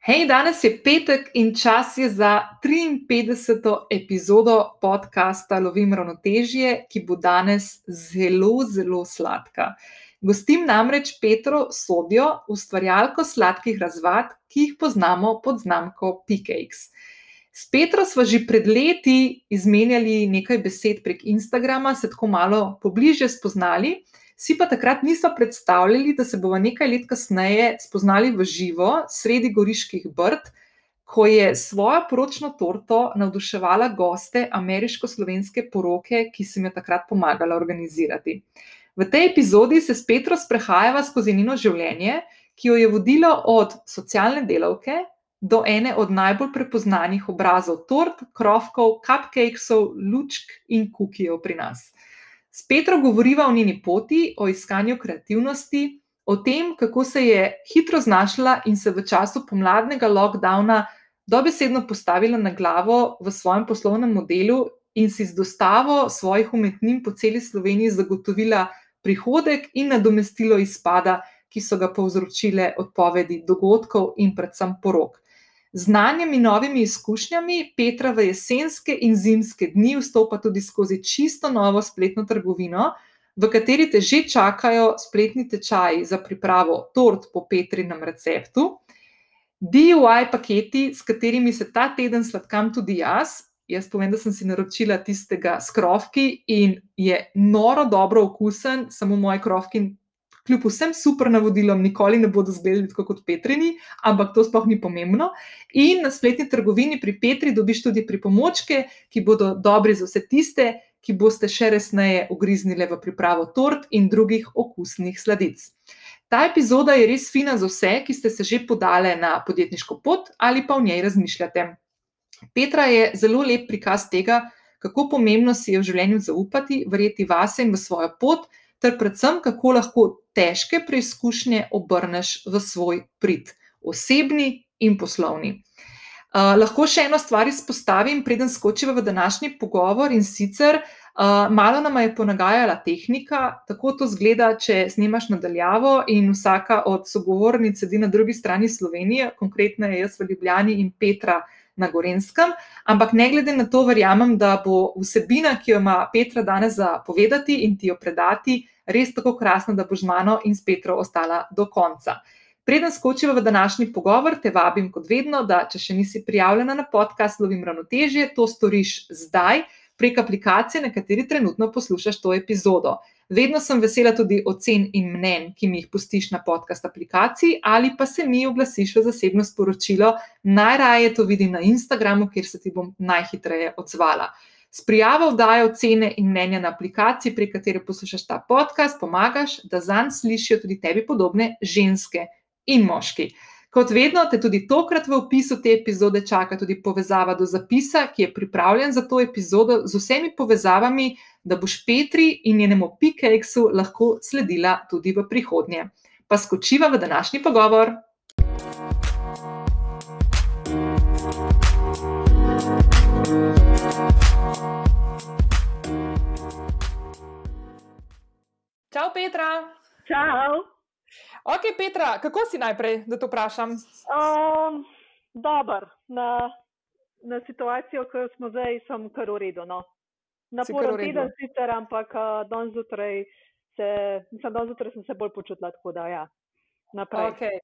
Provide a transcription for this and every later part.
Hej, danes je petek in čas je za 53. epizodo podcasta Lovim ravnotežje, ki bo danes zelo, zelo sladka. Gostim namreč Petro Sodjo, ustvarjalko sladkih razvad, ki jih poznamo pod znamko PKX. S Petro smo že pred leti izmenjali nekaj besed prek Instagrama, se tako malo pobliže spoznali si pa takrat nismo predstavljali, da se bomo nekaj let kasneje spoznali v živo, sredi goriških brd, ko je svojo poročno torto navduševala goste ameriško-slovenske poroke, ki sem jo takrat pomagala organizirati. V tej epizodi se s Petro sprehajava skozi njeno življenje, ki jo je vodilo od socialne delavke do ene od najbolj prepoznanih obrazov tort, krofkov, cupcakesov, lučk in kukijev pri nas. S Petro govoriva o njeni poti, o iskanju kreativnosti, o tem, kako se je hitro znašla in se v času pomladnega lockdowna dobesedno postavila na glavo v svojem poslovnem modelu in si z dostavo svojih umetnin po celi Sloveniji zagotovila prihodek in nadomestilo izpada, ki so ga povzročile odpovedi dogodkov in predvsem porok znanjem in novimi izkušnjami Petra v jesenske in zimske dni vstopa tudi skozi čisto novo spletno trgovino, v kateri te že čakajo spletni tečaji za pripravo tort po Petrinem receptu, DIY paketi, s katerimi se ta teden sladkam tudi jaz. Jaz povem, da sem si naročila tistega s krofki in je noro dobro okusen, samo moji krofki kljub vsem super navodilom, nikoli ne bodo zgledali tako kot Petrini, ampak to sploh ni pomembno. In na spletni trgovini pri Petri dobiš tudi pripomočke, ki bodo dobri za vse tiste, ki boste še resneje ugriznili v pripravo tort in drugih okusnih sladic. Ta epizoda je res fina za vse, ki ste se že podali na podjetniško pot ali pa v njej razmišljate. Petra je zelo lep prikaz tega, kako pomembno si je v življenju zaupati, verjeti vase in v svojo pot, ter predvsem, kako lahko težke preizkušnje obrneš v svoj prid, osebni in poslovni. Uh, lahko še eno stvar izpostavim, preden skočiva v današnji pogovor in sicer uh, malo nam je ponagajala tehnika, tako to zgleda, če snimaš nadaljavo in vsaka od sogovornic sedi na drugi strani Slovenije, konkretno je jaz v Ljubljani in Petra na Gorenskem, ampak ne glede na to, verjamem, da bo vsebina, ki jo ima Petra danes za povedati in ti jo predati, res tako krasna, da boš z mano in s Petro ostala do konca. Preden skočiva v današnji pogovor, te vabim kot vedno, da če še nisi prijavljena na podcast Lovim ravnotežje, to storiš zdaj prek aplikacije, na kateri trenutno poslušaš to epizodo. Vedno sem vesela tudi ocen in mnen, ki mi jih pustiš na podcast aplikaciji, ali pa se mi oglasiš v zasebno sporočilo. Najraje to vidim na Instagramu, kjer se ti bom najhitreje odzvala. S prijavo vdajo ocene in mnenja na aplikaciji, prek katere poslušaš ta podcast, pomagaš, da zanj slišijo tudi tebi podobne ženske in moški. Kot vedno, te tudi tokrat v opisu te epizode čaka tudi povezava do zapisa, ki je pripravljen za to epizodo z vsemi povezavami, da boš Petri in njenemu PKX-u lahko sledila tudi v prihodnje. Pa skočiva v današnji pogovor. Čau, Petra. Čau. Ok, Petra, kako si najprej, da to vprašam? Um, Dobro, na, na situacijo, ki smo zdaj, sem kar urejen. No. Na prvem teden sicer, ampak danes zjutraj, se, mislim, danes zjutraj sem se bolj počutila tako, da ja. Naprej. Okay.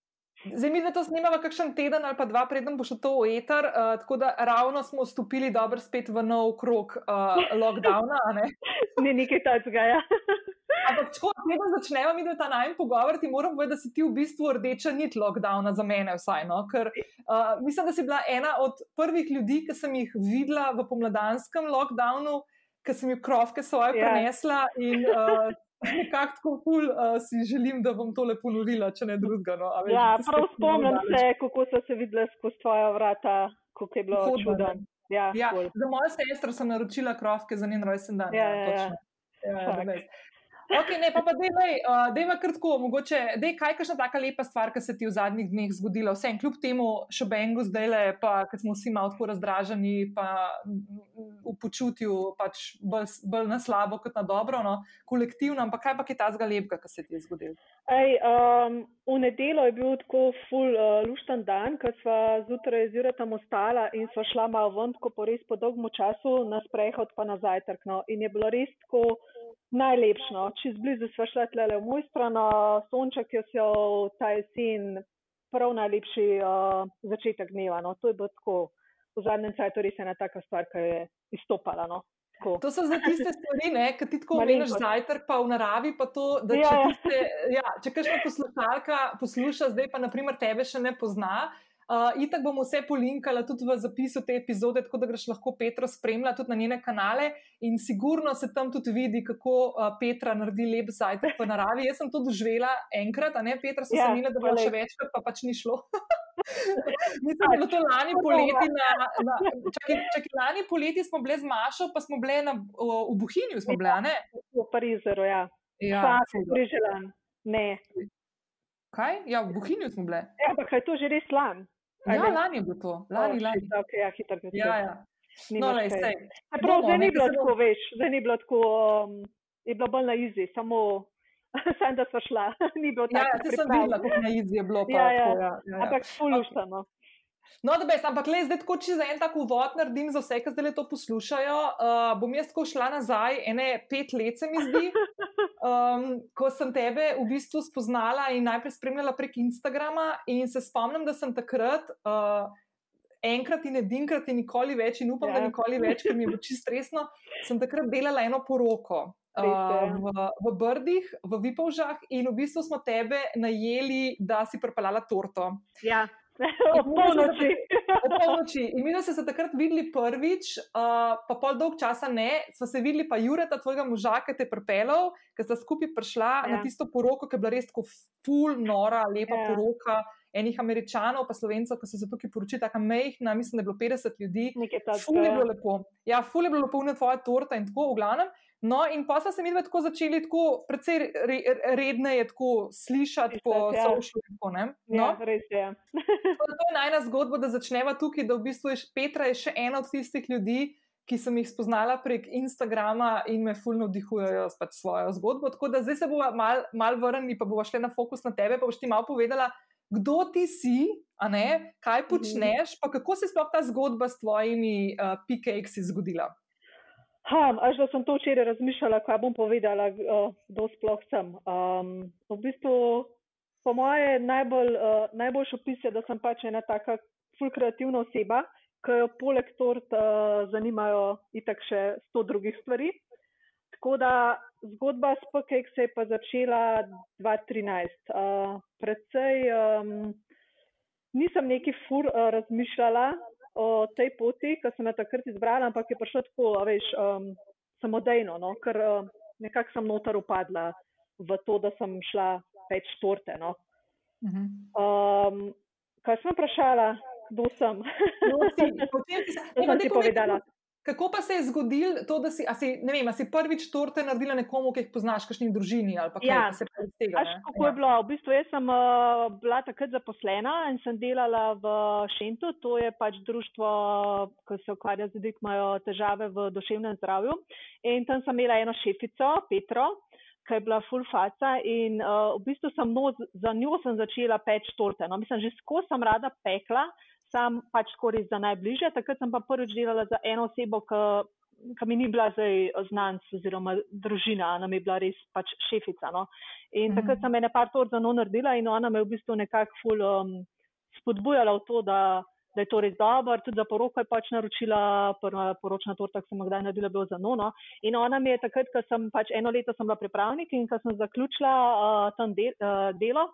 Zdaj mi to snimamo kakšen teden ali pa dva, preden bo šlo to v eter, uh, tako da ravno smo vstopili dobro spet v nov krok uh, lockdowna. Ne? Ni nekaj takega. Ja. Ampak, če preden začnemo, mi da ta najmen pogovor, ti moram povedati, da si ti v bistvu rdeča nit lockdowna za mene, vsaj. No? Ker uh, mislim, da si bila ena od prvih ljudi, ki sem jih videla v pomladanskem lockdownu, ki sem jih krofke svoje ja. prenesla. In, uh, Nekako tako ful uh, si želim, da bom tole ponovila, če ne drugega. No. Veš, ja, prav spomnim se, kako so se videli skozi tvoja vrata, kako je bilo čudno. Ja, ja, za mojo sestro sem naročila krofke za njen rojsten dan. Ja, ja, ja. ja, ja, Ok, ne, pa pa dej, uh, dej kar tako, mogoče, dej, kaj je kakšna taka lepa stvar, ki se ti v zadnjih dneh zgodila, vse en kljub temu šobengu zdaj le, pa ker smo vsi malo tako razdraženi, pa v počutju pač bolj, bolj na slabo kot na dobro, no, kolektivno, ampak kaj pa je ta zga lepka, ki se ti je zgodil? Ej, um, v nedelo je bil tako full uh, luštan dan, ker sva zjutraj zjutraj tam ostala in sva šla malo ven, ko po res po dolgmu času na sprehod pa na zajtrk. No. In je bilo res tako najlepšno. Čez blizu smo šli tle v moj stran, sonček je se v ta jesen, prav najlepši uh, začetek dneva. No. To je bilo tako v zadnjem času res ena taka stvar, ki je izstopala. No. To so za tiste stvari, ki ti tako omeniš zajtrk, pa v naravi, pa to, da če, ja, ja. tiste, ja, če kakšna poslušalka posluša, zdaj pa naprimer tebe še ne pozna, Uh, itak bomo vse polinkali tudi v zapisu te epizode, tako da greš lahko Petra spremljati tudi na njene kanale in sigurno se tam tudi vidi, kako uh, Petra naredi lep zajtrk v naravi. Jaz sem to doživela enkrat, a ne Petra, so ja, se mi le, da bo še večkrat, pa pač ni šlo. Mislim, da je to lani poleti. Na, na, čaki, čaki, lani poleti smo bile z Mašo, pa smo bile na, o, v Buhinju, smo bile, ne? V Parizu, ja. Ja, priželan. Ne. Kaj? Ja, v Buhinju smo bile. Ja, ampak je to že res lan? Ja, lani je bilo to, lani, oh, lani. Okay, ja, hitro je ja, ja. No, lej, Prav, zdaj ni bilo tako, veš, zdaj ni bilo tako, um, je bilo bolj na izi, samo sem, da smo šla. ni bilo tako. Ja, ja, sem videla, kako na izi je bilo. Pa, ja, ja. Tako, ja, ja. Ampak fuluštano. Okay. No, da bes, ampak le zdaj, če za en tak uvod naredim za vse, ki zdaj to poslušajo, uh, bom jaz tako šla nazaj, ene pet let se mi zdi, um, ko sem tebe v bistvu spoznala in najprej spremljala prek Instagrama in se spomnim, da sem takrat. Uh, Enkrat in edinkrat, in nikoli več, in upam, ja. da nikoli več, ker mi je bilo čisto resno. Sem takrat delala eno poroko uh, v, v Brdih, v Vipavžah, in v bistvu smo tebe najeli, da si pripeljala torto. Ja. Ob polnoči. Ob polnoči. In mi smo se takrat videli prvič, uh, pa pol dolg časa ne, smo se videli pa Jureta, tvojega moža, ki te je pripeljal, ki sta skupaj prišla ja. na tisto poroko, ki je bila res tako full, nora, lepa ja. poroka. Enih američanov, pa slovencev, ki so se tukaj poročili, tako mehna, mislim, da je bilo 50 ljudi. Ful je bilo lepo. Ja, ful je bilo lepo, ne tvoja torta in tako, v glavnem. No, in pa smo se mi tako začeli, tako precej re, redne je tako slišati po sošlu. Ja, no? Ja, res je. to je najna zgodba, da začneva tukaj, da v bistvu je Petra je še ena od tistih ljudi, ki sem jih spoznala prek Instagrama in me fulno vdihujejo s pač svojo zgodbo. Tako da zdaj se bomo mal, mal vrnili, pa bomo šli na fokus na tebe, pa boš ti malo povedala, kdo ti si, kaj mhm. počneš, pa kako se je sploh ta zgodba s tvojimi uh, PKX zgodila. Ha, až da sem to včeraj razmišljala, kaj bom povedala, kdo uh, sploh sem. Um, v bistvu, po moje, najbolj, uh, najboljši opis je, da sem pač ena taka ful kreativna oseba, ki jo poleg tort uh, zanimajo itak še sto drugih stvari. Tako da zgodba s PKX se je pa začela 2013. Uh, predvsej um, nisem neki fur uh, razmišljala, o tej poti, ki sem jo takrat izbrala, ampak je prišlo tako, veš, um, samodejno, no? ker um, nekako sem noter upadla v to, da sem šla peč torte. No? Uh -huh. um, kaj sem vprašala, kdo sem? No, si, potem si, sem ti povedala. Kako pa se je zgodilo to, da si, si, vem, si prvič torte naredila nekomu, ki jih poznaš, kakšni družini? Kaj, ja, se tega, Aš, kako ja. je bilo? V bistvu sem uh, bila takrat zaposlena in sem delala v Šentu, to je pač društvo, ki se ukvarja z ljudmi, ki imajo težave v duševnem zdravju. In tam sem imela eno šefico, Petro, ki je bila full faca in uh, v bistvu sem no, za njo sem začela peč torte. No, mislim, že skozi sem rada pekla sam pač skoraj za najbližje. Takrat sem pa prvič delala za eno osebo, ki mi ni bila zdaj znanc oziroma družina, ona mi je bila res pač šefica. No? In mm. takrat sem ene par tor za no naredila in ona me je v bistvu nekako ful um, spodbujala v to, da, da je to res dobro. Tudi za poroko je pač naročila, prva poročna torta, ki sem jo kdaj naredila, bilo za nono. In ona mi je takrat, ko sem pač eno leto sem bila pripravnik in ko sem zaključila uh, tam del, uh, delo,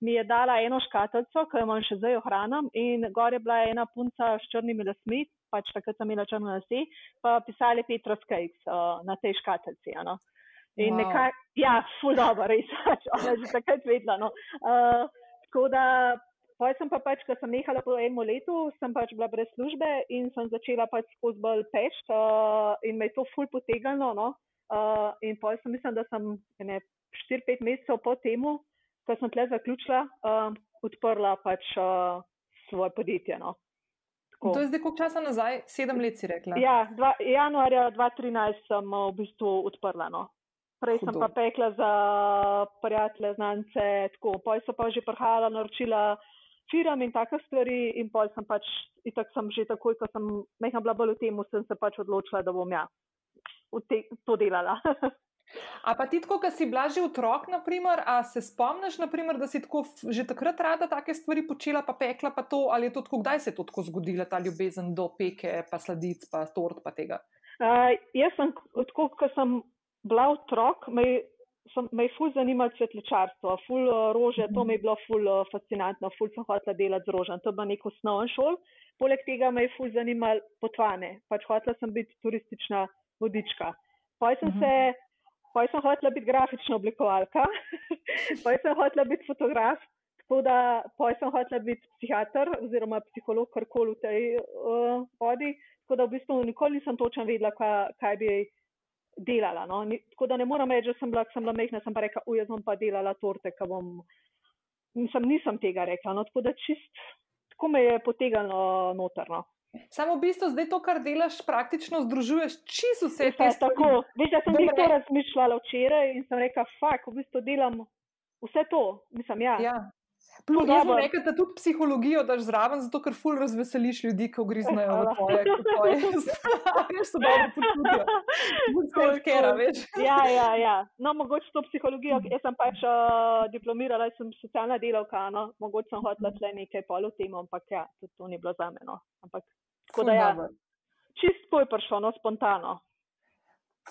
mi je dala eno škatlico, ki jo imam še zdaj ohranim, in gor je bila ena punca s črnimi lasmi, pač takrat sem imela črne lase, pa pisali Petra Skajks uh, na tej škatlici. No. In wow. nekaj, ja, ful dobro, res, ona je že takrat vedela. No. Uh, tako da, pa sem pa pač, ko sem nehala po enem letu, sem pač bila brez službe in sem začela pač skozi bolj pešt uh, in me je to ful potegnilo. No. Uh, in pa sem mislim, da sem 4-5 mesecev po temu, ko sem tle zaključila, uh, odprla pač uh, svoje podjetje. No. To je zdaj koliko časa nazaj? Sedem let si rekla. Ja, dva, januarja 2013 sem v bistvu odprla. No. Prej Hudo. sem pa pekla za prijatelje, znance, tako. Poj so pa že prihajala naročila firam in take stvari in poj sem pač, itak sem že takoj, ko sem mehna bila bolj v tem, sem se pač odločila, da bom ja te, to delala. A pa ti, ko si bila že otrok, naprimer, a se spomniš, naprimer, da si tako že takrat rada take stvari počela, pa pekla pa to, ali je to tako, kdaj se je to tako zgodilo, ta ljubezen do peke, pa sladic, pa tort, pa tega? Uh, jaz sem, tako, ko sem bila otrok, me, sem, me je ful zanimalo cvetličarstvo, ful uh, rože, to mi je bilo ful uh, fascinantno, ful sem hotela delati z rožem, to je bila neko osnovna šol. Poleg tega me je ful zanimalo potvane, pač hotela sem biti turistična vodička. Pa sem -huh. se Pa sem hotela biti grafična oblikovalka, pa sem hotela biti fotograf, tako da pa sem hotela biti psihiater oziroma psiholog, karkoli v tej uh, vodi. Tako da v bistvu nikoli nisem točno vedela, kaj, kaj bi delala. No. Ni, tako da ne moram reči, da sem bila, sem bila mehna, sem pa rekla, ujaz bom pa delala torte, ker bom. Nisem, nisem tega rekla. No. Tako da čist, tako me je potegnilo notrno. Samo v bistvu zdaj to, kar delaš, praktično združuješ čisto vse te stvari. Tako, veš, da sem to razmišljala včeraj in sem rekla, fak, v bistvu delam vse to. Mislim, ja. ja. Plus, jaz sem rekel, da tudi psihologijo daš zraven, zato ker ful razveseliš ljudi, ko griznejo v tvoje. Veš, so dobro počutijo. Self-care, veš. Ja, ja, ja. No, mogoče to psihologijo, jaz sem pač uh, diplomirala, sem socialna delavka, no. Mogoče sem hotela tle nekaj pol v tem, ampak ja, tudi to ni bilo za me, no. Ampak Tako da ja, čisto je prišlo, no, spontano.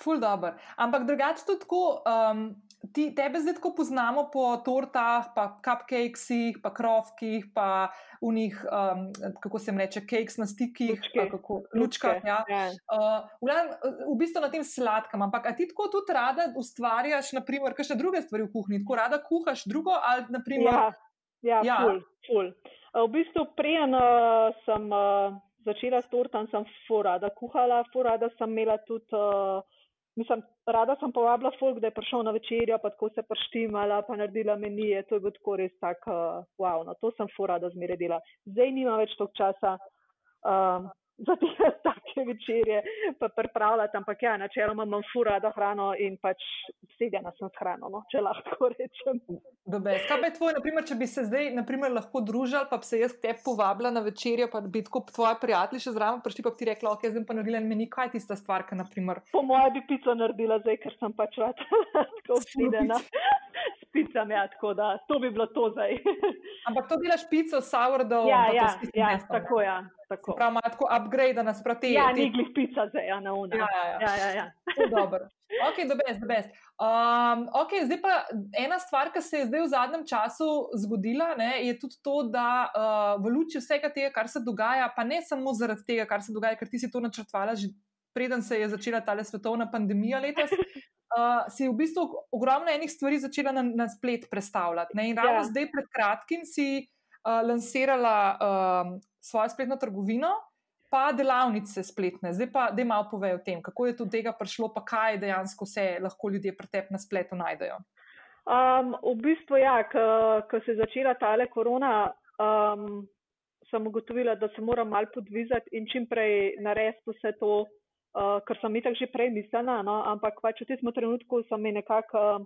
Ful dobro. Ampak drugače tudi tako, um, ti, tebe zdaj tako poznamo po tortah, pa cupcakesih, pa krofkih, pa v njih, um, kako se jim reče, cakes na stikih, lučkah. Ja. Ja. Uh, v bistvu na tem sladkem. Ampak a ti tako tudi rada ustvarjaš, naprimer, kakšne druge stvari v kuhinji? Tako rada kuhaš drugo ali naprimer. Ja, ja, ja. ful, ful. V bistvu prijen uh, sem. Uh, začela s tortom, sem furada kuhala, furada sem imela tudi, uh, mislim, rada sem povabila folk, da je prišel na večerjo, pa tako se prštimala, pa naredila menije, to je bilo tako res tako, uh, wow, no, to sem furada zmeredila. Zdaj nima več toliko časa. Um, za te take večerje, pa pripravljati, ampak ja, načeloma imam fura do hrano in pač sedena sem s hrano, no, če lahko rečem. Dobre, kaj je tvoj, naprimer, če bi se zdaj naprimer, lahko družili, pa bi se jaz te povabila na večerjo, pa bi tako tvoji prijatelji še zraven prišli, pa bi ti rekla, ok, zdaj pa naredila meni, kaj je tista stvar, ki naprimer. Po mojem bi pico naredila zdaj, ker sem pač tako sedena. Picam, ja, tako da to bi bilo to zdaj. Ampak to delaš pico, sourdough, ja, ja, ja, tako ja. Tako. Prav, ima tako upgrade nasproti. Ja, te... ni glih pica zdaj, ja, na uno. Ja, ja, ja. ja, ja, ja. Ok, the best, the best. Um, ok, zdaj pa ena stvar, ki se je zdaj v zadnjem času zgodila, ne, je tudi to, da uh, v luči vsega tega, kar se dogaja, pa ne samo zaradi tega, kar se dogaja, ker ti si to načrtvala že preden se je začela ta svetovna pandemija letos. Uh, si v bistvu ogromno enih stvari začela na, na splet predstavljati. In ravno ja. zdaj, pred kratkim, si uh, lansirala uh, svojo spletno trgovino, pa delavnice spletne. Zdaj pa, da malo povej o tem, kako je do tega prišlo, pa kaj dejansko vse lahko ljudje pri tebi na spletu najdejo. Um, v bistvu, ja, ko se je začela ta korona, um, sem ugotovila, da se moram malo podvizati in čim prej narediti vse to, uh, kar sem itak že prej mislila. No? Ampak pač v tem trenutku sem mi nekako uh,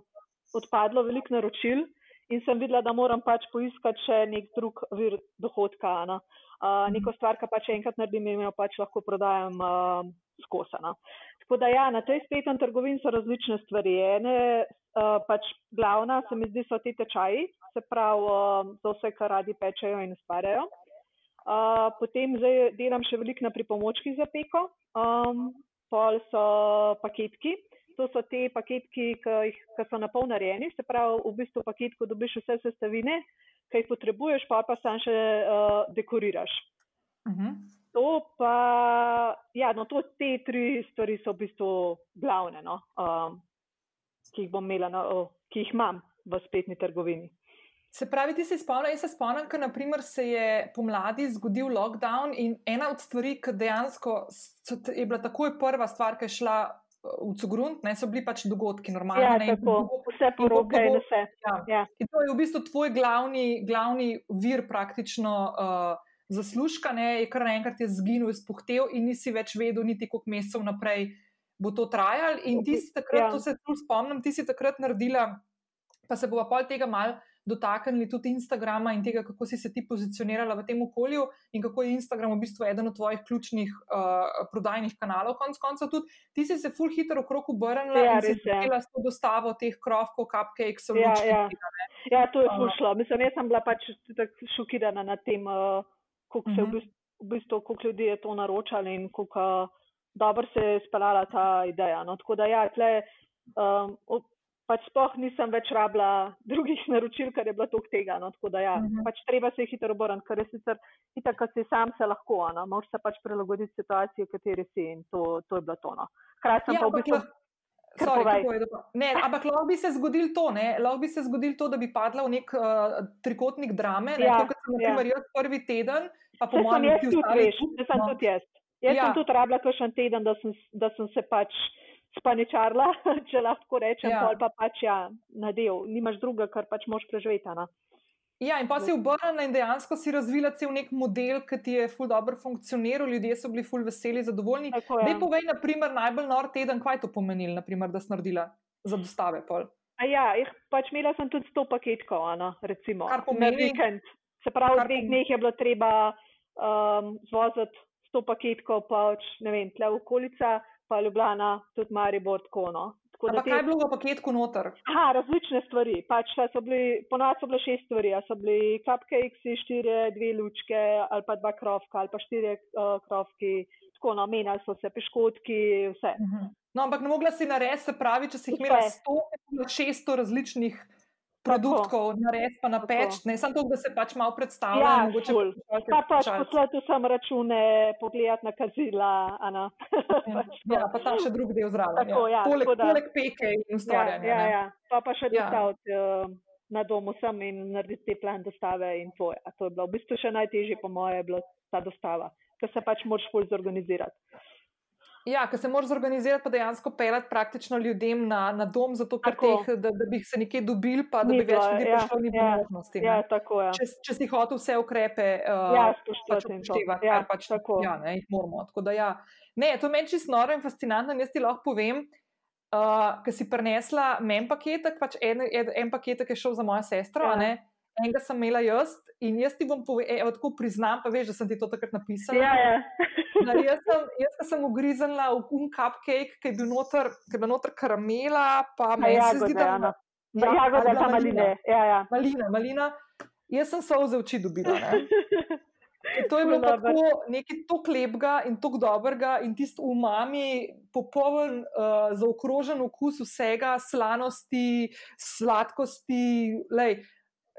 odpadlo veliko naročil in sem videla, da moram pač poiskati še nek drug vir dohodka. No? Uh, neko stvar, ki pač enkrat naredim, jo pač lahko prodajam uh, skozi. No? Tako da ja, na tej spletni trgovini so različne stvari. Ene, uh, pač glavna se mi zdi, so ti tečaji, se pravi uh, za vse, kar radi pečejo in ustvarjajo. Uh, potem zdaj delam še veliko na pripomočkih za peko, um, pol so paketki, to so te paketki, ki so na pol narejeni, se pravi, v bistvu paket, ko dobiš vse sestavine, ki jih potrebuješ, pa pa sam še uh, dekoriraš. Uh mhm. -huh. To pa, ja, no, to, te tri stvari so v bistvu glavne, no, um, ki jih bom imela, no, oh, ki jih imam v spletni trgovini. Se pravi, ti se spomniš, jaz se spomnim, ker se je pomladi zgodil lockdown in ena od stvari, ki dejansko je bila takoj prva stvar, ki je šla v Cugrunt, ne so bili pač dogodki, normalno. Ja, ne, tako, vse poroke in vse. Ja. Ja. In to je v bistvu tvoj glavni, glavni vir praktično uh, zaslužka, ne, je kar naenkrat je zginil, izpuhtel in nisi več vedel, niti koliko mesecev naprej bo to trajalo. In ti si takrat, Ja. to se tudi spomnim, ti si takrat naredila, pa se bova pol tega mal dotaknili tudi Instagrama in tega, kako si se ti pozicionirala v tem okolju in kako je Instagram v bistvu eden od tvojih ključnih uh, prodajnih kanalov, konc koncev tudi. Ti si se full hitro okrog obrnila Ja, in si začela s to dostavo teh krofkov, cupcakes, Ja, in ja. tega, ne. Ja, to je Aha. fušlo. Mislim, jaz sem bila pač tako šokirana nad tem, uh, koliko se Mhm. v bistvu, v bistvu koliko ljudi je to naročalo in koliko uh, dobro se je speljala ta ideja. No. Tako da ja, tle, um, pač sploh nisem več rabila drugih naročil, ker je bilo toliko tega. No. Tako da ja, Mhm. pač treba se hitro obrniti, ker je sicer itak, ko si sam se lahko, no. moraš se pač prilagoditi situaciji, v kateri si in to, to je bilo to. No. Hkrati sem Ja, pa v bistvu. Sorry. Ne, ampak lahko bi se zgodilo to, ne? lahko bi se zgodilo to, da bi padla v nek uh, trikotnik drame. Ne? Ja, kot sem, na ja. primer, jaz prvi teden, pa po mojem, vsi tudi, veš, da sem no. tudi jaz. Jaz Ja. sem tudi rabila kakšen teden, da sem, da sem se pač spaničarla, če lahko rečem, Ja. pa pač ja, na del. Nimaš druga, kar pač moš preživeti. ne. Ja, in pa si obrnila in dejansko si razvila cel nek model, ki ti je ful dobro funkcioniral, ljudje so bili ful veseli, zadovoljni. Dej povej, na primer, najbolj nor teden, kaj je to pomenilo, na primer, da si naredila za dostave pol. A ja, jih, pač imela sem tudi 100 paketkov, a ne, recimo, Kar pomeni- vikend. Se pravi, v dveh dneh je bilo treba um, zvoziti 100 paketkov, pač ne vem, tle okolica, pa Ljubljana, tudi Maribor, tako no. Tako da Ampak te- kaj je bilo v paketku noter? Aha, različne stvari. Pač so bili, ponovadi so bile šest stvari. a So bili cupcakesi, štiri, dve lučke, ali pa dva krofka, ali pa štiri uh, krofki. Tako no, menjali so se piškotki, vse. No, ampak ne mogla si narediti, se pravi, če si jih imela Vse. 100, je bilo 600 različnih produktov, narediti pa na Tako. peč, ne samo to, da se pač malo predstavlja. Ja, mogoče poslušalke, Pa pač poslati vsem račune, pogledati nakazila. a ne. Pač. Ja, pa ta še drug del zraven. Tako, ja, poleg, tako da- poleg peke in ja, ustvarjanja. ja, ne. ja. Pa, pa še Ja. dostaviti uh, na domu sem in narediti te plan dostave in to. Ja. To je bilo v bistvu še najtežje, po moje, je bilo ta dostava, ker se pač moraš ful zorganizirati. Ja, ker se moraš zorganizirati, pa dejansko pelati praktično ljudem na, na dom, zato ker Tako. teh, da, da bi jih se nekje dobili, pa da bi več ljudi ja, prišlo, ni bilo ja, možnosti. ne. Ja, tako je. Če, če si hotel vse ukrepe uh, Ja, pač upoštevati, Ja, pač tako. ja, ne, jih moramo. Tako da ja. Ne, to meni čisto noro in fascinantno. in Jaz ti lahko povem, uh, ker si prinesla meni paketek, pač en, en, en paketek je šel za mojo sestro, Ja. ja. ne, enega sem imela jaz in jaz ti bom povedala, tako priznam, pa veš, da sem ti to takrat napisala. Ja, ja. Da, jaz, sem, jaz sem ugriznila v un cupcake, ki je bil noter, ki je bila noter karamela, pa A meni se zdi, da Ana. Ja, Ja, jagode, pa maline. Ja, ja. malina, malina. Jaz sem solze oči dobila. To je bilo tako nekaj tako lepega in tako dobrega, in tisti umami, popoln, uh, zaokrožen okus vsega, slanosti, sladkosti. Lej,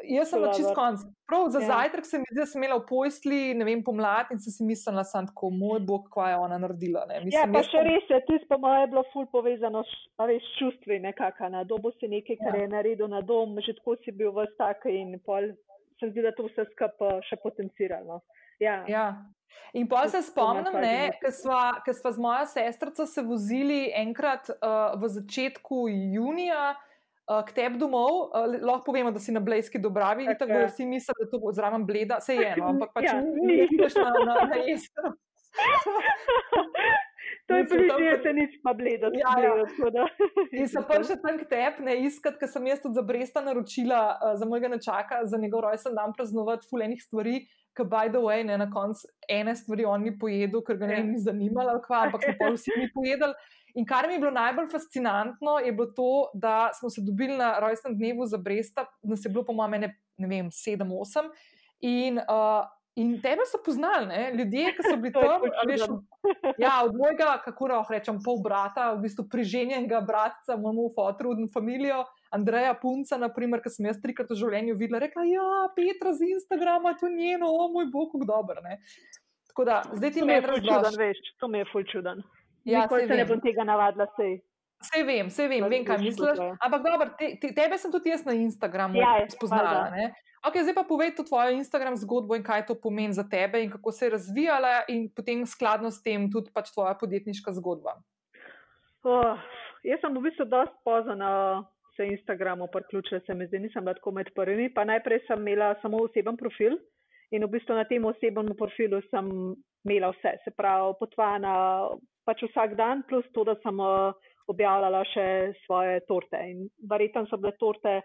jaz sem na čist dobro. konc. Prav za Ja. ja. zajtrk da sem imela v pojstli, ne vem, pomlad in sem si mislila, sam tako, moj bog, kaj je ona naredila. Ne? Ja, Mislim, pa jaz še res je, tudi po mojem je bilo ful povezano s čustvi nekako. Na dobu si nekaj, kar Ja. je naredil na dom, že tako si bil v stak in pol se zdi, da to vse skupaj še potencirano. Ja, Ja. In pa se spomnim, ker sva z mojo sestrico se vozili enkrat uh, v začetku junija uh, k tebi domov. Uh, lahko povemo, da si na Blejski dobravi, Tako tako da vsi mislijo, da je to zraven bleda, se je eno, ampak pač Ja, ni, ni. ni ideš na, na, na jesen. to je bližje, pa- se nič pa bledo. Ja, ja. ja. In sem prišla tam k tebi, ne iskat, ker sem jaz tudi za Bresta naročila uh, za mojega nečaka, za njegov rojsten dan praznovati fulenih stvari. Ker, by the way, ne, na koncu ene stvari on ni pojedel, ker ga ne Ja. vem, ni zanimalo, kva, ampak smo pa vsi mi pojedli. In kar mi je bilo najbolj fascinantno, je bilo to, da smo se dobili na rojstnem dnevu za Bresta, nas je bilo, po mojem, ne, ne vem, sedem, osem. In, uh, in tebe so poznali, ne? ljudje, ki so bili tam. veš. Ja, od mojega, kako lahko rečem, pol brata, v bistvu priženjenega brata, mojemu fotru in familijo, Andreja Punca, naprimer, ki sem jaz trikrat v življenju videla, rekla, ja, Petra z Instagrama, to je njeno, o moj bog, kako dober. Ne? Tako da, zdaj ti To mi je čuden, razložiš. veš, to mi je ful čuden. Ja, Nikoli se ne bom tega navadila, sej. Vse vem, vse vem, vem, kaj misliš. Ampak dobro, te, te, tebe sem tudi jaz na Instagramu Ja, je, spoznala. Okay, zdaj pa povej to tvojo Instagram zgodbo in kaj to pomeni za tebe in kako se je razvijala in potem skladno s tem tudi pač tvoja podjetniška zgodba. Oh, jaz sem v bistvu dosti pozna na se Instagramu priključila, se mi zdi, nisem bila tako med prvimi. Pa najprej sem imela samo oseben profil in v bistvu na tem osebnem profilu sem imela vse, se pravi, potvana pač vsak dan, plus to, da sem uh, objavljala še svoje torte. In verjetno so bile torte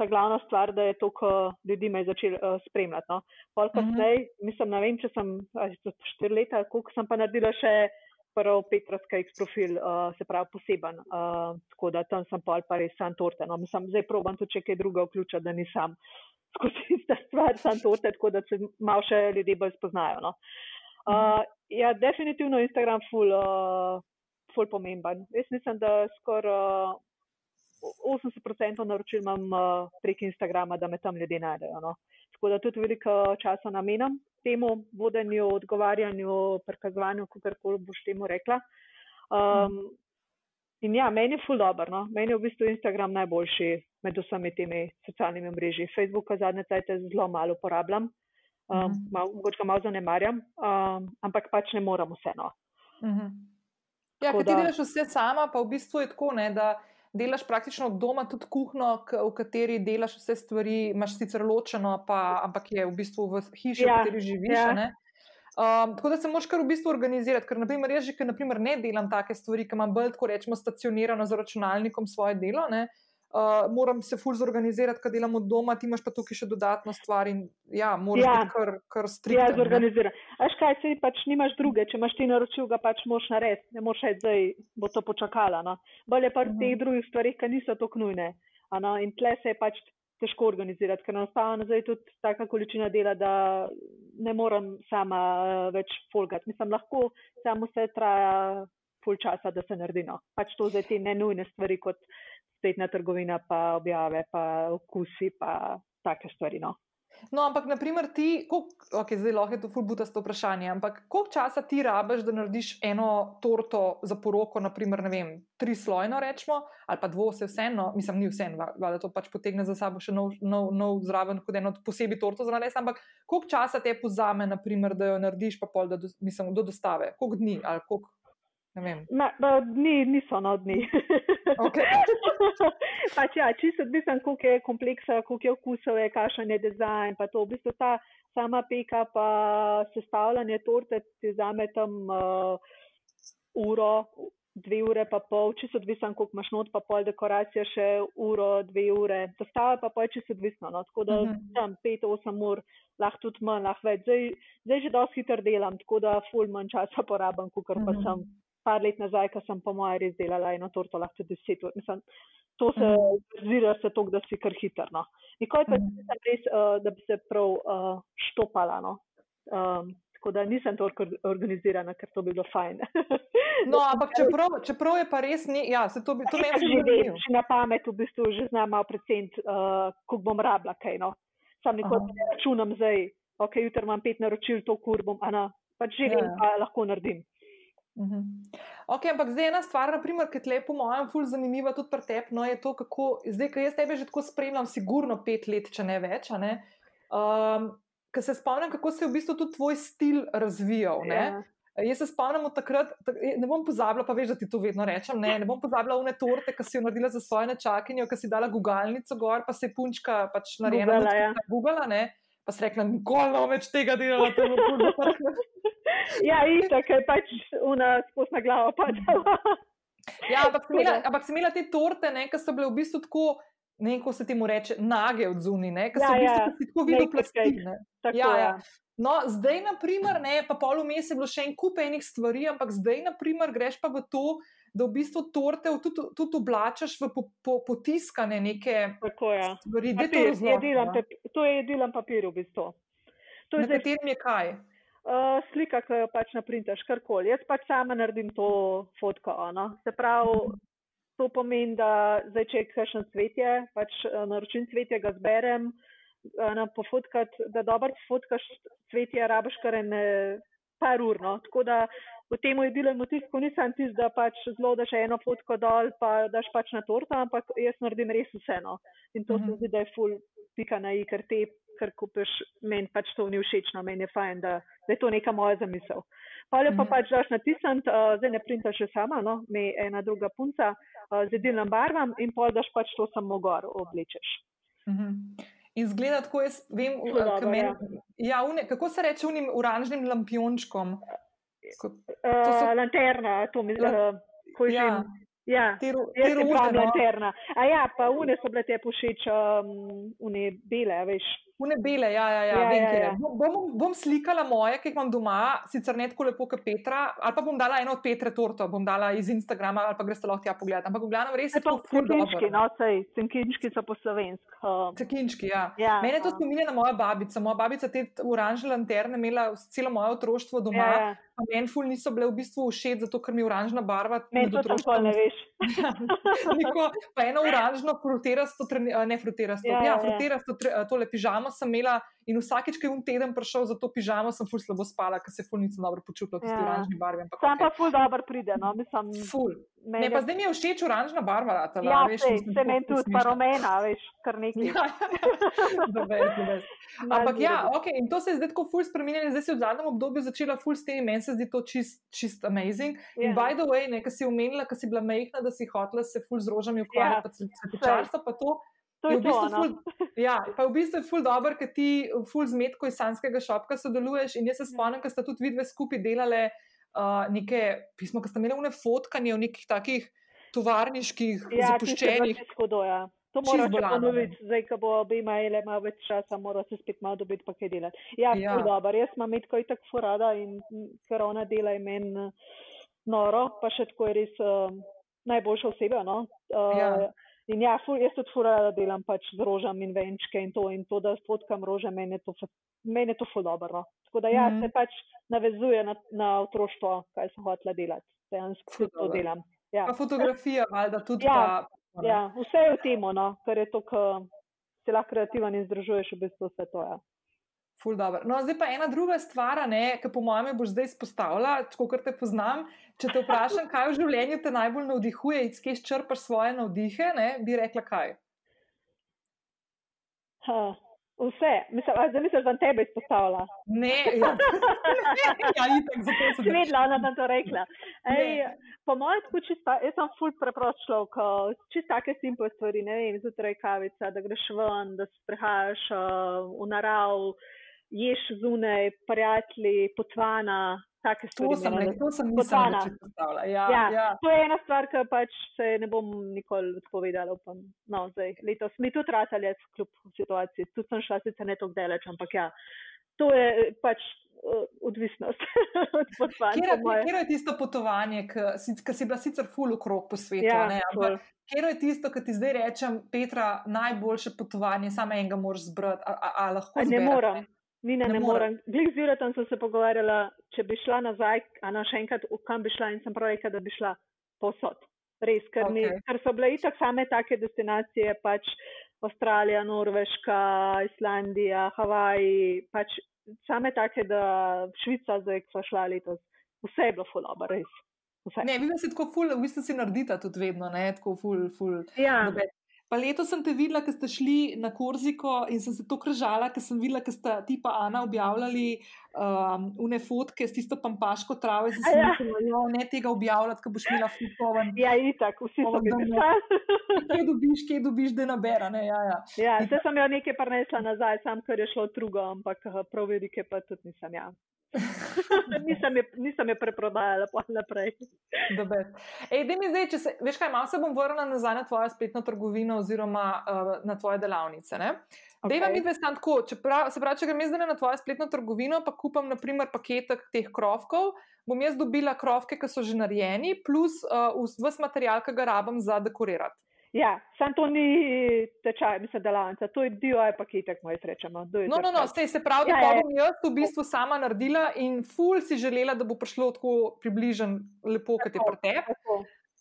ta glavna stvar, da je to, ko ljudi me je začel uh, spremljati. No. Pol kasneje, mm -hmm. mislim, ne vem, če sem štiri leta, koliko sem pa naredila še prvi Petrovski X profil, uh, se pravi poseben, uh, tako da tam sem pa res sam torte. No. Mislim, zdaj probam tudi če kaj druga vključiti, da nisem skozi ista stvar, sam torte, tako da se malo še ljudje bolj spoznajo. No. Uh, ja, definitivno Instagram ful, uh, ful pomemben. Jaz mislim, da skoraj uh, 80% naročil imam uh, prek Instagrama, da me tam ljudje najdejo. No. Tako da tudi veliko časa namenam temu vodenju, odgovarjanju, prikazovanju, kako koli boš temu rekla. Um, in ja, meni je ful dobro. No. Meni je v bistvu Instagram najboljši med vsemi temi socialnimi mreži. Facebooka zadnje cajte zelo malo uporabljam. Um, mal, mogoče ga malo zanemarjam, um, ampak pač ne moram vseeno. Uh mhm. -huh. Ja, ker ti delaš vse sama, pa v bistvu je tako, ne, da delaš praktično od doma tudi kuhno, v kateri delaš vse stvari, imaš sicer ločeno, pa, ampak je v bistvu v hiši, ja, v kateri živiš. Ja. Um, tako da se moraš kar v bistvu organizirati, ker naprimer, jaz že naprimer, ne delam take stvari, ki imam bolj, tako rečemo, stacionirano za računalnikom svoje delo. Ne, uh, moram se fulj zorganizirati, kaj delam od doma, ti imaš pa tukaj še dodatno stvar in ja, moraš ja. biti kar, kar striktno. Ja, zorganizirati. Aš kaj, se pač nimaš druge, če imaš ti naročil, ga pač moš narediti, ne moš reči, zdaj bo to počakala. No. Bolje pa v teh mhm. drugih stvarih, ki niso tako nujne. No. In tle se je pač težko organizirati, ker enostavno zdaj je tudi taka količina dela, da ne morem sama uh, več folgati. Mislim, lahko samo vse traja pol časa, da se naredi. No. Pač to zdaj te nenujne stvari, kot spletna trgovina, pa objave, pa okusi, pa take stvari. No. No, ampak, naprimer, ti, okay, zdaj lahko je to fulbuta s to vprašanje, ampak koliko časa ti rabiš, da narediš eno torto za poroko, naprimer, ne vem, tri slojno rečemo, ali pa dvo, vse vseeno, mislim, ni vseeno, da to pač potegne za sabo še nov, nov, nov zraven, kot eno posebej torto za narediti, ampak koliko časa te pozame, naprimer, da jo narediš, pa pol, da do, mislim, do dostave, koliko dni ali koliko. Na, na, dni niso na dni. Okay. pač ja, čisto odvisen, koliko je kompleksa, koliko je vkusov, je kašen je dizajn. Pa to v bistvu ta sama peka, pa sestavljanje torte ti zame tam uh, uro, dve ure pa pol, čisto odvisen, koliko imaš not, pa pol dekoracija še uro, dve ure. Dostava pa pol čisto odvisno. No? Tako da uh mhm. -huh. tam pet, osem ur, lahko tudi manj, lahko več. Zdaj, zdaj že dosti hitro delam, tako da ful manj časa porabam, kot uh -huh. pa mhm. sem par let nazaj, ko sem po mojem res delala eno torto, lahko deset ur. Mislim, to se zvira se to, da si kar hitrno. Nikoli pa mhm. nisem res, uh, da bi se prav uh, štopala. No. Um, tako da nisem to organizirana, ker to bi bilo fajn. no, ampak čeprav, čeprav je pa res, ni, ja, se to bi to meni vedela. Že na pamet v bistvu že znam malo precent, uh, koliko bom rabila kaj. No. Sam nikoli ne računam zdaj, ok, jutro imam pet naročil, to kur bom, a na, pač že vem, ja. pa lahko naredim. Mhm. Okay, ampak zdaj ena stvar, naprimer, ki je po mojem ful zanimiva tudi pri tebi, no, je to, kako zdaj, ki jaz tebe že tako spremljam, sigurno pet let, če ne več. Ne? Um, Ker se spomnim, kako se je v bistvu tudi tvoj stil razvijal. Yeah. Ja. Jaz se spomnim od takrat, ne bom pozabila, pa veš, da ti to vedno rečem. Ne, ne bom pozabila une torte, ki si jo naredila za svoje nečakinjo, ki si dala gugalnico gor, pa se je punčka pač naredila ja. na Google, pa si rekla, nikoli ne bom več tega delala. ja, isto, ker pač una spusna glava padala. ja, ampak si, imela, ampak si imela te torte, ki so bile v bistvu tako, ne vem, kako se temu reče, nage od zunaj, ki so ja, v bistvu ja. tako videli plastine. Ja, ja. ja. No, zdaj, naprimer, ne, pa pol vmes je bilo še en kup enih stvari, ampak zdaj, naprimer, greš pa v to, da v bistvu torte tudi, tudi oblačaš v po, po, potiskane neke stvari. Papir, to, je delam, to je delam papir v bistvu. Na katerem je kaj? Uh, slika, ki jo pač naprintaš, karkoli. Jaz pač sama naredim to fotko. No? Se pravi, to pomeni, da zdaj, če je kakšen cvetje, pač uh, naročim cvetje, ga zberem, uh, na pofotkat, da dobro fotkaš cvetje, rabiš kar ene par ur. No? Tako da v tem jedilnem motisku nisem tisti, da pač zelo daš eno fotko dol, pa daš pač na torto, ampak jaz naredim res vseeno. In to mm -hmm. se mhm. zdi, da je ful pika na i, ker te kar kupiš, meni pač to ni všečno, meni je fajn, da, da je to neka moja zamisel. Pa je pa Mhm. pač daš natisnant, uh, zdaj ne printaš še sama, no, me ena druga punca uh, z jedilnim barvam in pol daš pač to samo gor oblečeš. Mhm. In zgleda tako, jaz vem, uh, dobro, ke meni- ja. ja, une, kako se reče unim oranžnim lampiončkom? Ko- Uh, so- lanterna, to mi La- uh. Ja, Ja, te, te prav no, lanterna. A ja, pa une so bile te pošeč, um, une bele, veš. Une bele, ja, ja, ja, Ja, vem, ja, ja. Bom, bom, bom slikala moje, ki jih imam doma, sicer ne tako lepo kot Petra, ali pa bom dala eno od Petre torto, bom dala iz Instagrama, ali pa greste lahko tja pogledati. Ampak v glavnem res je to to ful cinkinčki, dobro. no, sej, cinkinčki so po slovensk. Um, Cekinčki, ja. ja, Mene to um, spominja na mojo babico. Moja babica te oranžne lanterne imela celo moje otroštvo doma. ja, Ja. Pa meni ful niso bile v bistvu všeč, zato ker mi oranžna barva. Meni to tako ne veš. Neko, pa eno oranžno, fruterasto, a ne fruterasto, Ja, ja, ja. ja, fruterasto, a, tole pižamo sem imela in vsakeč, ko je un teden prišel za to pižamo, sem ful slabo spala, ker se ful nisem dobro počutila tisti Ja. oranžni barvi. ampak Sam pa okej. ful dobro pride, no, mislim. Ful. meni Ne, pa zdaj mi je všeč oranžna barva, ratala, Ja, veš, sej, se meni tudi, pa rumena, veš, kar nekaj. Ja, best. Malo Ampak ja, ok, in to se je zdaj tako ful spremenilo, zdaj si v zadnjem obdobju začela ful s temi, meni se zdi to čist, čist amazing. In Ja. by the way, ne, ki si omenila, ki si bila majhna, da si hotela se ful z rožami Ja, ukvarjati, pa cvetičarstvo, pa to. To je je v to, bistvu no. ful, ja, pa v bistvu je ful dobro, ker ti ful z metko iz sanskega šopka sodeluješ. In jaz se spomnim, ker sta tudi vidve skupaj delale uh, neke pismo, ker sta imeli une fotkanje v nekih takih tovarniških, Ja, zapuščenih. Čisto do, ja. To moraš ponoviti, zdaj, ko bo obe imeli malo več časa, mora se spet malo dobiti, pa kaj delati. Ja, Ja. ja. dobro, jaz imam metko itak furada in ker ona dela je meni eh, noro, pa še tako je res uh, najboljša oseba, no. Uh, Ja. In ja, ful, jaz tudi furada delam pač z rožami in venčke in to, in to, da fotkam rože, meni je to, meni je to ful dobro. No. Tako da ja, mm. se pač navezuje na, na otroštvo, kaj sem hotela delati. Dejansko Ful tudi to delam. Ja. Pa fotografija, valjda tudi. Ja, pa, Ja, vse je v tem, no, ker je to, ko si lahko kreativen in združuješ v bistvu vse to. Ja. Ful dobro. No, zdaj pa ena druga stvar, ki po mojem boš zdaj izpostavila, tako kot te poznam. Če te vprašam, kaj v življenju te najbolj navdihuje, iz kje črpaš svoje navdihe, ne, bi rekla kaj. Ha, vse, mislim, a zdaj misliš, da sem tebe izpostavila. Ne, ja, ja itak, zato sem Si vedela, ona nam to rekla. Ej, Ne. po mojem, tako čista, jaz sem ful preprost človek, čist take simple stvari, ne vem, zjutraj kavica, da greš ven, da se sprehajaš uh, v narav, ješ zunaj, prijatelji, potvana. To sem, ne, navdi- to sem Potvana. nisem predstavljala. Ja, Ja, ja. to je ena stvar, ki pač se ne bom nikoli odpovedala. Upam. No, zdaj, letos mi tudi ratalje, kljub situaciji. Tudi sem šla sicer ne tako daleč, ampak ja, to je eh, pač uh, odvisnost od potvanja. Kjer, po moje. kjer je tisto potovanje, ki si bila sicer ful okrog po svetu, Ja, ne, ampak kjer je tisto, ki ti zdaj rečem, Petra, najboljše potovanje, samo enega moraš zbrati, a, a, a lahko A ne zbereš, morem. Nina, Ne ne, morem. Glej, z Juretom sem se pogovarjala, če bi šla nazaj, a na še enkrat, kam bi šla in sem prav rekla, da bi šla posod. Res, ker, okay. Okej. ker so bile itak same take destinacije, pač Avstralija, Norveška, Islandija, Havaji, pač same take, da Švica, zdaj, ko sva šla letos, vse je bilo fuloba, res. Vse. Ne, vi ste tako ful, v bistvu si naredita tudi vedno, ne, tako ful, ful. Ja, noben. Pa leto sem te videla, ko ste šli na Korziko in sem se to kržala, ker sem videla, ker sta ti pa Ana objavljali um, une fotke s tisto pampaško travo in sem A si ja. mislila, ne tega objavljati, ker boš imela futovan. ja, itak, vsi so Ovo bili dom- pisali. Kje dobiš, kje dobiš, da nabera, ne, ja, ja. Ja, zdaj sem jo nekaj prenesla nazaj, sam ker je šlo drugo, ampak eh, prav velike pa tudi nisem ja. nisem, je, nisem je preprodajala pa naprej. Ej, mi zdaj, če se, veš kaj, malo se bom vrnila nazaj na tvojo spletno trgovino oziroma uh, na tvoje delavnice. Ne? Okay. Dejva mi dve stan tako, če prav, se pravi, če grem jaz zdaj na tvojo spletno trgovino, pa kupam naprimer paketek teh krofkov, bom jaz dobila krofke, ki so že narejeni, plus uh, vs material, ki ga rabim za dekorirati. Ja, sam to ni tečaj, mislim, delavnica, to je DIY paketek, moj srečamo. No, no, no, sej, se pravi, da Ja, ja, bom jaz v bistvu sama naredila in ful si želela, da bo prišlo tako približen lepo, kot je Tako, pri tebi. Tako.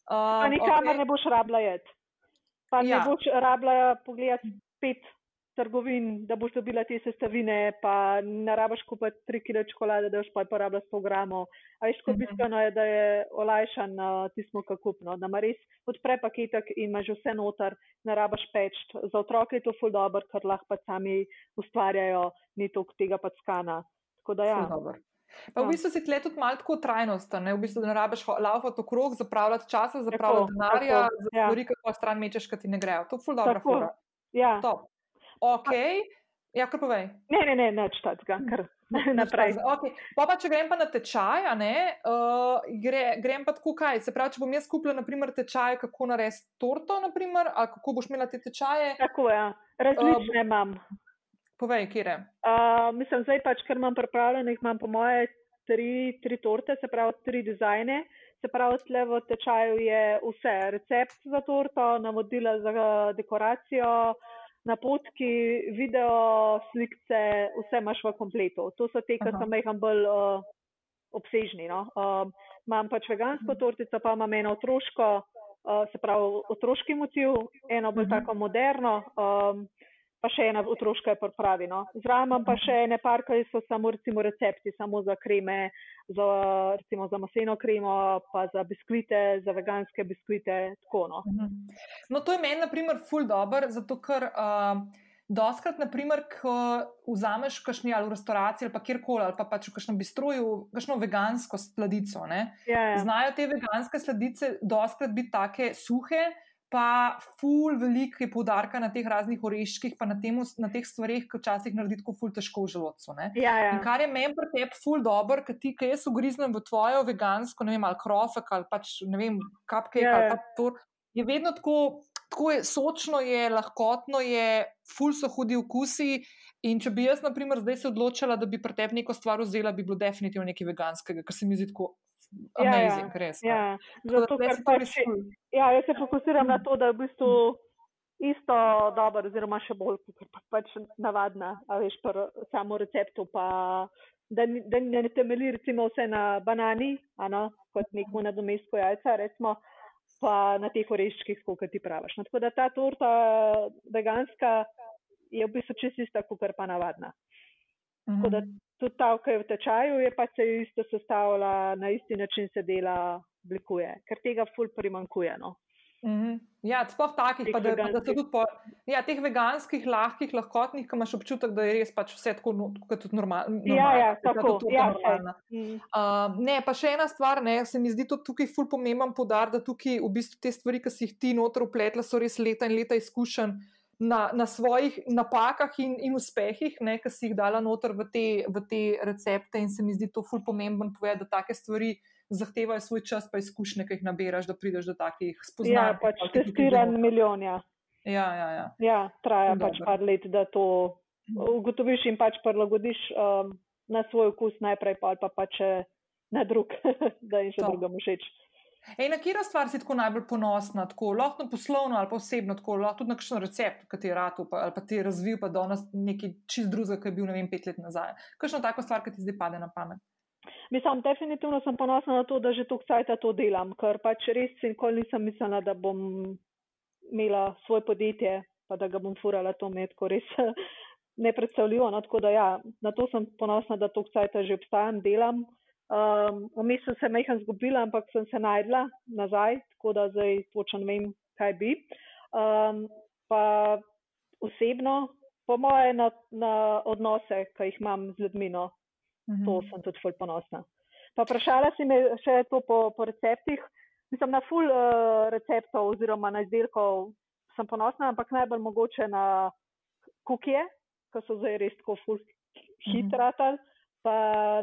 Uh, Pa nikamor ne boš rabila jeti. Pa Ja. ne boš rabila pogledati spet trgovin, da boš dobila te sestavine, pa ne rabaš kupiti 3 kg čokolade, da boš pa porabila 100 gramov. A veš, kot mhm. bistveno je, da je olajšan uh, tismo kakupno, da ima res odpre paketek in imaš vse noter, ne rabaš peč. Za otroke je to ful dobro, ker lahko pa sami ustvarjajo, ni toliko tega pa skana. Tako da ja. Pa v ja. bistvu si tle tudi malo tako trajnosten, v bistvu, da ne rabiš laufati okrog, zapravljati časa, zapravljati denarja, za ja. stvari, kako stran mečeš, ki ti ne grejo. To je ful dobro. Tako. Ja. Top. Ok. Ja, kar povej. Ne, ne, ne, neč tega, kar naprej. Okay. Pa, pa če grem pa na tečaj, uh, gre, grem pa tako kaj. Se pravi, če bom jaz kupila naprimer, tečaj, kako narediti torto, naprimer, ali kako boš imela te tečaje. Tako je, ja. različne uh, imam. Povej, kje je. Uh, mislim, zdaj pač, ker imam pripravljenih, imam po moje tri, tri torte, se pravi, tri dizajne. Se pravi, tle v tečaju je vse, recept za torto, navodila za dekoracijo, napotki, video, slike, vse imaš v kompletu. To so te, ki so meham bolj uh, obsežni. No? Uh, imam pač vegansko mhm. tortico, pa imam eno otroško, uh, se pravi, otroški motiv, eno bolj uh mhm. -huh. tako moderno. Um, pa še ena otroška je pripravi. No. Zraven pa še ene par, ki so samo recimo recepti, samo za kreme, za, recimo za maseno kremo, pa za biskvite, za veganske biskvite. Tako, no. Mhm. no, to je meni, na primer, ful dobr, zato ker. Uh, Doskrat, naprimer, ko vzameš kakšni ali v restavraciji ali pa kjerkoli, ali pa pač v kakšnem bistroju, kakšno vegansko sladico. Ja, ja. Znajo te veganske sladice doskrat biti take suhe, pa ful veliko je poudarka na teh raznih oreščkih, pa na, temu, na teh stvareh, ki včasih naredi tako ful težko v želodcu. Ja, ja. In kar je meni pri tebi ful dobro, ker ti, ki jaz ugriznem v tvojo vegansko, ne vem, ali krofek ali pač ne vem, kapke ja, ali ja. pa to, je vedno tako, tako je, sočno je, lahkotno je, ful so hudi okusi. In če bi jaz, na primer, zdaj se odločila, da bi pri tebi neko stvar vzela, bi bilo definitivno nekaj veganskega, ker se mi zdi tako amazing, ja, ja. res. Ja, zato, ker pač, ja, jaz se fokusiram na to, da je v bistvu isto dobro, oziroma še bolj, ker pa pač navadna, a veš, pa samo receptu, pa da, da ne temeli recimo vse na banani, ano, kot neko nadomestko jajca, recimo, pa na teh oreščkih, kot ti praviš. No, tako da ta torta veganska je v bistvu čisto ista, kot pa navadna. Tako da mhm tudi ta, ki je v tečaju, je pač se isto sestavljala, na isti način se dela, oblikuje, ker tega ful primankuje. No. Mm -hmm. Ja, sploh takih, pa, da, da so tudi po, ja, teh veganskih, lahkih, lahkotnih, ki imaš občutek, da je res pač vse tako, no, kot tudi normalno. Ja, ja, tako je. Ja, mm. uh, ne, pa še ena stvar, ne, se mi zdi to tukaj ful pomemben podar, da tukaj v bistvu te stvari, ki si jih ti noter upletla, so res leta in leta izkušenj na, na svojih napakah in, in uspehih, ki si jih dala noter v te, v te recepte, in se mi zdi to ful pomemben povedati, da take stvari zahtevajo svoj čas, pa izkušnje, ki jih nabiraš, da prideš do takih spoznanj. Ja, pač testiran milijon. Ja. Ja, ja, ja. ja, traja Dobre. pač par let, da to ugotoviš in pač prilagodiš um, na svoj okus najprej, pa, pa pač na drug, da jim še drugemu všeč. Ej, na katero stvar si tako najbolj ponosna, tako lahko poslovno ali pa osebno, tako lahko tudi na kakšen recept, ki ti je rado ali pa ti je razvil, pa do nas nekaj čist drugega, ki je bil ne vem pet let nazaj. Kakšno tako stvar, ki ti zdaj pade na pamet? Mislim, definitivno sem ponosna na to, da že toliko časa to delam, ker pač res nikoli nisem mislila, da bom imela svoje podjetje, pa da ga bom furala to med, ko res nepredstavljivo. No, tako da ja, na to sem ponosna, da toliko časa že obstajam, delam. Um, Vmes sem se mehko zgubila, ampak sem se najdla nazaj, tako da zdaj točno vem, kaj bi. Um, pa osebno, po moje, na, na odnose, ki jih imam z ljudmi, no, mhm. to sem tudi ful ponosna. Pa vprašala si me še to po, po receptih. Mislim, na full uh, receptov oziroma na izdelkov sem ponosna, ampak najbolj mogoče na kukije, ki so zdaj res tako full. Mhm pa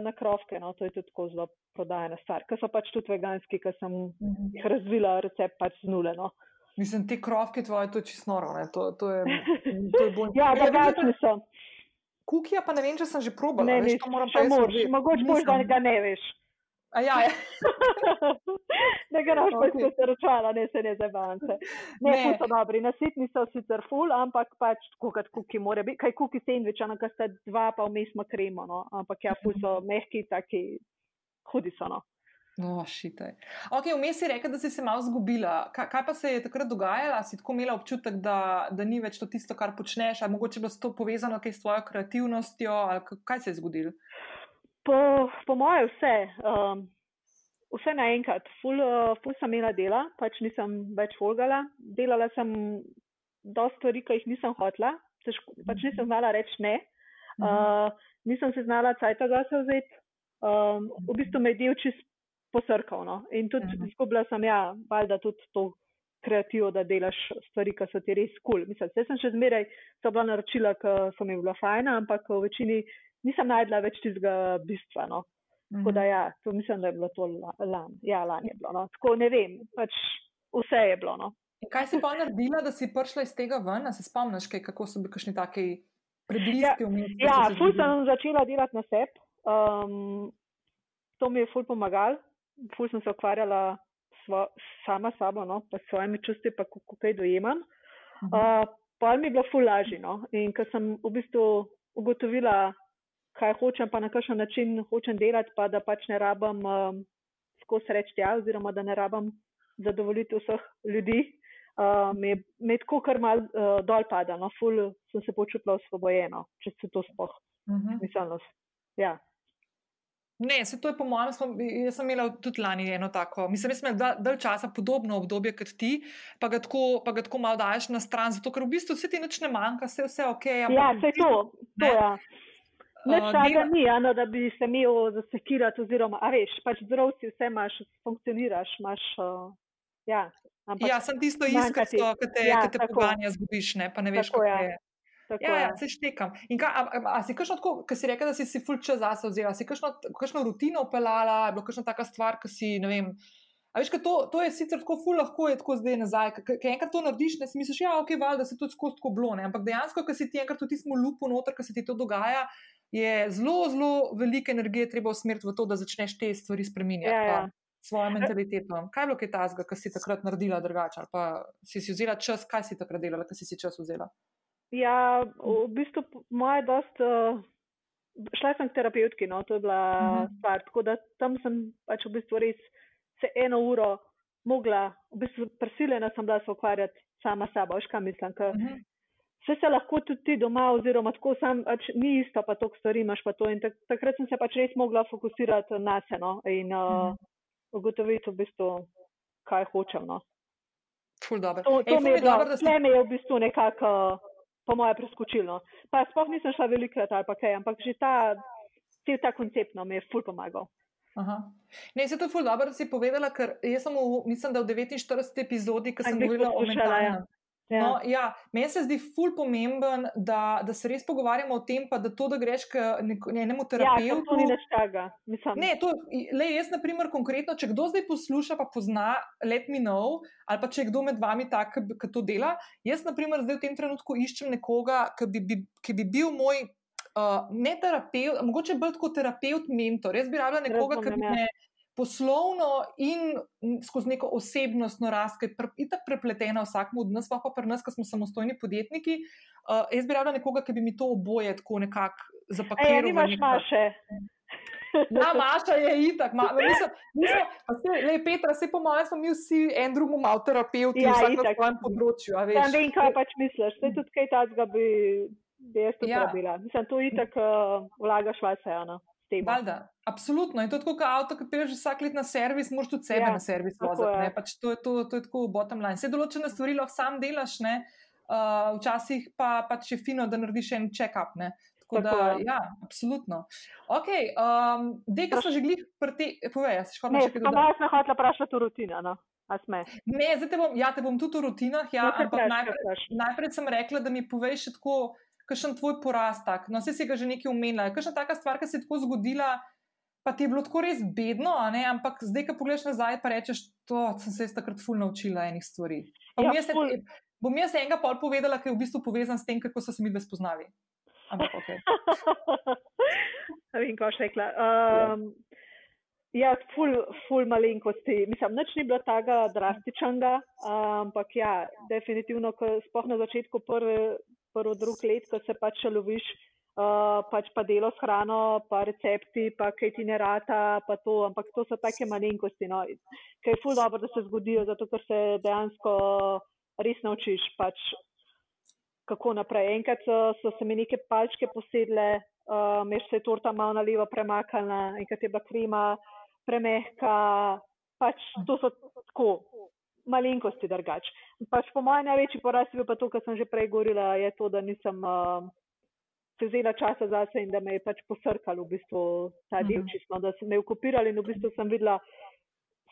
na krofke, no, to je tudi tako zelo prodajna stvar, ker so pač tudi veganski, ker sem mhm. jih razvila recept pač z nule. No. Mislim, te krofke tvoje, to je čisto noro, to, to je, to je bolj. ja, drugačni so. Kukija pa ne vem, če sem že probala. Ne, veš, to moram pa reči. Mogoče boš, da ga ne veš. A ja, ja. ne greš, okay. pa se računa, ne se ne zabavam se. Ne, ne. so dobri, nasitni so sicer full, ampak pač kot kuki mora biti, kaj kuki sandvič, ono, kar sta dva, pa vmes ima kremo, no. ampak ja, full so mehki, taki hudi so, no. No, šitaj. Ok, vmes si rekel, da si se malo zgubila. Kaj, kaj pa se je takrat dogajalo? Si tako imela občutek, da, da ni več to tisto, kar počneš, ali mogoče bilo to povezano s tvojo kreativnostjo, ali kaj se je zgodilo? Po, po moje vse. Um, vse naenkrat. Ful, uh, ful sem imela dela, pač nisem več volgala. Delala sem dosta stvari, ki jih nisem hotla, pač nisem znala reči ne. Uh, nisem se znala cajtega se vzeti. Um, v bistvu me je del čist posrkal. No? In tudi -huh. izgubila sem, ja, valjda tudi to kreativo, da delaš stvari, ki so ti res kul. Cool. Mislim, vse sem še zmeraj, so bila naročila, ki so mi bila fajna, ampak v večini nisem najdla več tistega bistva. No? Uh -huh. Tako da ja, to mislim, da je bilo to lan. Ja, lan je bilo. No? Tako ne vem, pač vse je bilo. No? Kaj si pa naredila, da si prišla iz tega ven? Se spomniš, kaj, kako so bili kakšni taki prebliski ja, vmes? Ja, ful sem začela delati na sebi. Um, to mi je ful pomagalo ful sem se ukvarjala svo, sama s sabo, no, pa s svojimi čustvi, pa kako kaj dojemam. Uh, pa mi je bilo ful lažje. No, in ker sem v bistvu ugotovila, kaj hočem, pa na kakšen način hočem delati, pa da pač ne rabam um, skozi reči ja, oziroma da ne rabam zadovoljiti vseh ljudi. Uh, me je tako kar mal uh, dol pada, no, ful sem se počutila osvobojeno, če se to spoh, uh -huh. miselnost. Ja. Ne, se to je po mojem, smo, jaz sem imela tudi lani eno tako, mislim, da sem imela dalj časa podobno obdobje kot ti, pa ga tako, pa ga tako malo daješ na stran, zato ker v bistvu se ti nič ne manjka, vse je vse ok. Ja, se to, to ja. Nič uh, tega ni, ano, da bi se imel zasekirati, oziroma, a veš, pač zdrav si, vse imaš, funkcioniraš, imaš. Uh, ja, ja, sem tisto iskrico, ki te, ja, te poganja zgubiš, ne, pa ne veš, kako ja. je. Ja, ja, se štekam. In kaj, a, a, a si kakšno tako, ki si rekel, da si si full čas zase vzela, si kakšno, kakšno rutino upeljala, je bila kakšna taka stvar, ki si, ne vem. A veš, to, to je sicer tako ful, lahko je tako zdaj nazaj. Ker enkrat to narediš, ne si misliš, ja, ok, val, da se to skozi tako blone. Ampak dejansko, ker si ti enkrat v tistem lupu noter, ker se ti to dogaja, je zelo, zelo velike energije treba usmeriti v to, da začneš te stvari spremenjati. Ja, ja. Svojo mentaliteto. Kaj je bilo kaj tazga, kar si takrat naredila drugače? Pa si si vzela čas, kaj si takrat delala, kaj si si čas vzela? Ja, v bistvu moja dost. Uh, šla sem k terapeutki, no, to je bila uh mhm. -huh. stvar. Tako da tam sem pač v bistvu res se eno uro mogla, v bistvu prisiljena sem bila se ukvarjati sama s sabo, veš kaj mislim. Uh mhm. -huh. Vse se lahko tudi ti doma, oziroma tako sam, pač ni isto, pa to, stvari imaš pa to. In tak, takrat sem se pač res mogla fokusirati na seno in uh, uh ugotoviti v bistvu, kaj hočem. No. To, to Ej, mi je bilo, da se mi je v bistvu nekako po moje preskočilo. Pa sploh nisem šla velikrat ali pa kaj, ampak že ta, cel ta koncept no, je ful pomagal. Aha. Ne, se to je ful dobro, da si povedala, ker jaz sem v, mislim, da v 49. epizodi, ki sem govorila o mentalnem. Ja. Ja. No, ja, meni se zdi ful pomemben, da, da se res pogovarjamo o tem, da to, da greš k enemu terapeutu. Ja, to ni več tega. Ne, to, le, jaz, na primer, konkretno, če kdo zdaj posluša, pa pozna, let me know, ali pa če je kdo med vami tak, ki to dela. Jaz, na primer, zdaj v tem trenutku iščem nekoga, ki bi, bi, ki bi bil moj, uh, ne terapeut, mogoče bolj kot terapeut, mentor. Jaz bi rabila nekoga, ki bi ja. me poslovno in skozi neko osebnostno rast, ki je tako prepletena vsakmu od nas, pa pa pri nas, ki smo samostojni podjetniki. Uh, jaz bi rada nekoga, ki bi mi to oboje tako nekako zapakiral. Ja, imaš maše. Ja, Maša je itak. Ma, mislim, mislim, se, le, Petra, se po mojem, smo mi vsi en drugemu malo terapeuti ja, vsak na svojem področju. Ja, vem, kaj pač misliš. Se tudi kaj takega bi, bi jaz to ja. pravila. Mislim, to itak uh, vlagaš vase, Ana. Valjda, absolutno. In to je tako, kot avto, ki peleš vsak let na servis, moraš tudi sebe ja, na servis voziti. Pač to, to, to je tako bottom line. Vse določene stvari lahko sam delaš, ne? Uh, včasih pa pač je fino, da narediš en check-up. Tako, tako da, ja, absolutno. Ok, um, dej, kaj smo že glih prti, povej, si škoda, če kaj dodati. Pa jaz sem hotela vprašati o rutina, no? Ne, zdaj te bom, ja, te bom tudi o rutinah, ja, no, ampak najprej, najprej sem rekla, da mi poveš še tako, kakšen tvoj porast tak. No, si ga že nekaj umenila. Kakšna taka stvar, ki se je tako zgodila, pa ti je bilo tako res bedno, ampak zdaj, ko pogledaš nazaj, pa rečeš, to sem se jaz takrat ful naučila enih stvari. Ja, jaz ful... bom jaz enega pol povedala, ki je v bistvu povezan s tem, kako so se mi dve spoznali. Ampak ok. Vem, kaj še rekla. Um, ja, ful, ful malenkosti. Mislim, nič ni bilo tako drastičnega, ampak ja, definitivno, ko spoh na začetku prve, prvo, drug let, ko se pač loviš uh, pač pa delo s hrano, pa recepti, pa kaj ti ne rata, pa to, ampak to so take malenkosti, no, ki je ful dobro, da se zgodijo, zato ker se dejansko res naučiš pač kako naprej. Enkrat so, so se mi neke palčke posedle, uh, meš se je torta malo na levo premakala, enkrat je bila krema premehka, pač to so tako malenkosti drugač. Pač po mojem največji poraz je bil pa to, kar sem že prej govorila, je to, da nisem uh, se vzela časa zase in da me je pač posrkal v bistvu ta del, mm -hmm. čisto, da so me okupirali in v bistvu sem videla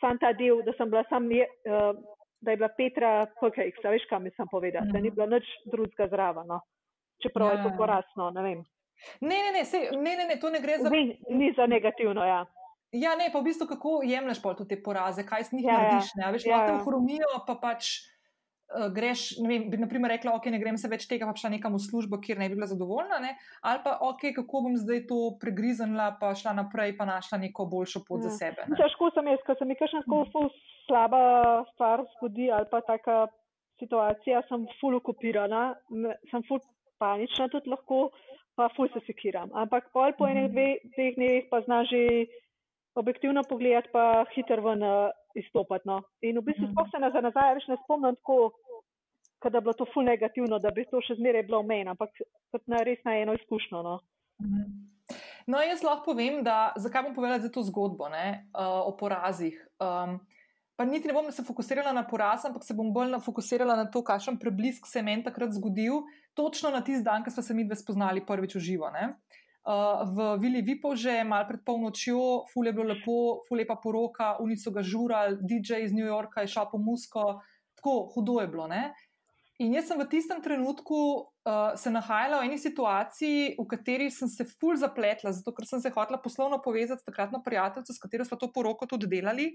sam ta del, da sem bila sam, je, uh, da je bila Petra PKX, veš, kam sem povedala, mm -hmm. da ni mhm. bilo nič drugega zraven, no. čeprav ja. je to ja. porazno, ne vem. Ne, ne, ne, sej, ne, ne, ne, to ne gre za. Ni, ni za negativno, ja. Ja, ne, pa v bistvu kako jemliš pol te poraze, kaj s njih ja, ja. narediš, ne, veš, ja, ja. hromijo, pa pač uh, greš, ne vem, bi naprimer rekla, ok, ne grem se več tega, pa šla nekam v službo, kjer ne bi bila zadovoljna, ne? ali pa ok, kako bom zdaj to pregriznila, pa šla naprej, pa našla neko boljšo pot ja. za sebe. Težko sem jaz, ker se mi kakšna tako mm. slaba stvar zgodi ali pa taka situacija, sem ful okupirana, sem ful panična tudi lahko, pa ful se sekiram. Ampak pol po enih mhm. dveh dnevih pa znaš že objektivno pogledati, pa hiter ven uh, izstopati. No. In v bistvu, mm. se na, za nazaj več ne spomnim tako, da je bilo to ful negativno, da bi to še zmeraj bilo meni, ampak kot na res na eno izkušnjo. No. Mm. No, jaz lahko povem, da zakaj bom povedala za to zgodbo ne, uh, o porazih. Um, pa niti ne bom se fokusirala na poraz, ampak se bom bolj fokusirala na to, kakšen preblisk se je meni takrat zgodil, točno na tisti dan, ko smo se mi dve spoznali prvič v živo. Uh, v Vili Vipolže, malo pred polnočjo, ful je bilo lepo, ful je pa poroka, unico ga žural, DJ iz New Yorka je šel po musko, tako hudo je bilo. Ne? In jaz sem v tistem trenutku uh, se nahajala v eni situaciji, v kateri sem se ful zapletla, zato ker sem se hotela poslovno povezati s takratno prijateljico, s katero smo to poroko tudi delali.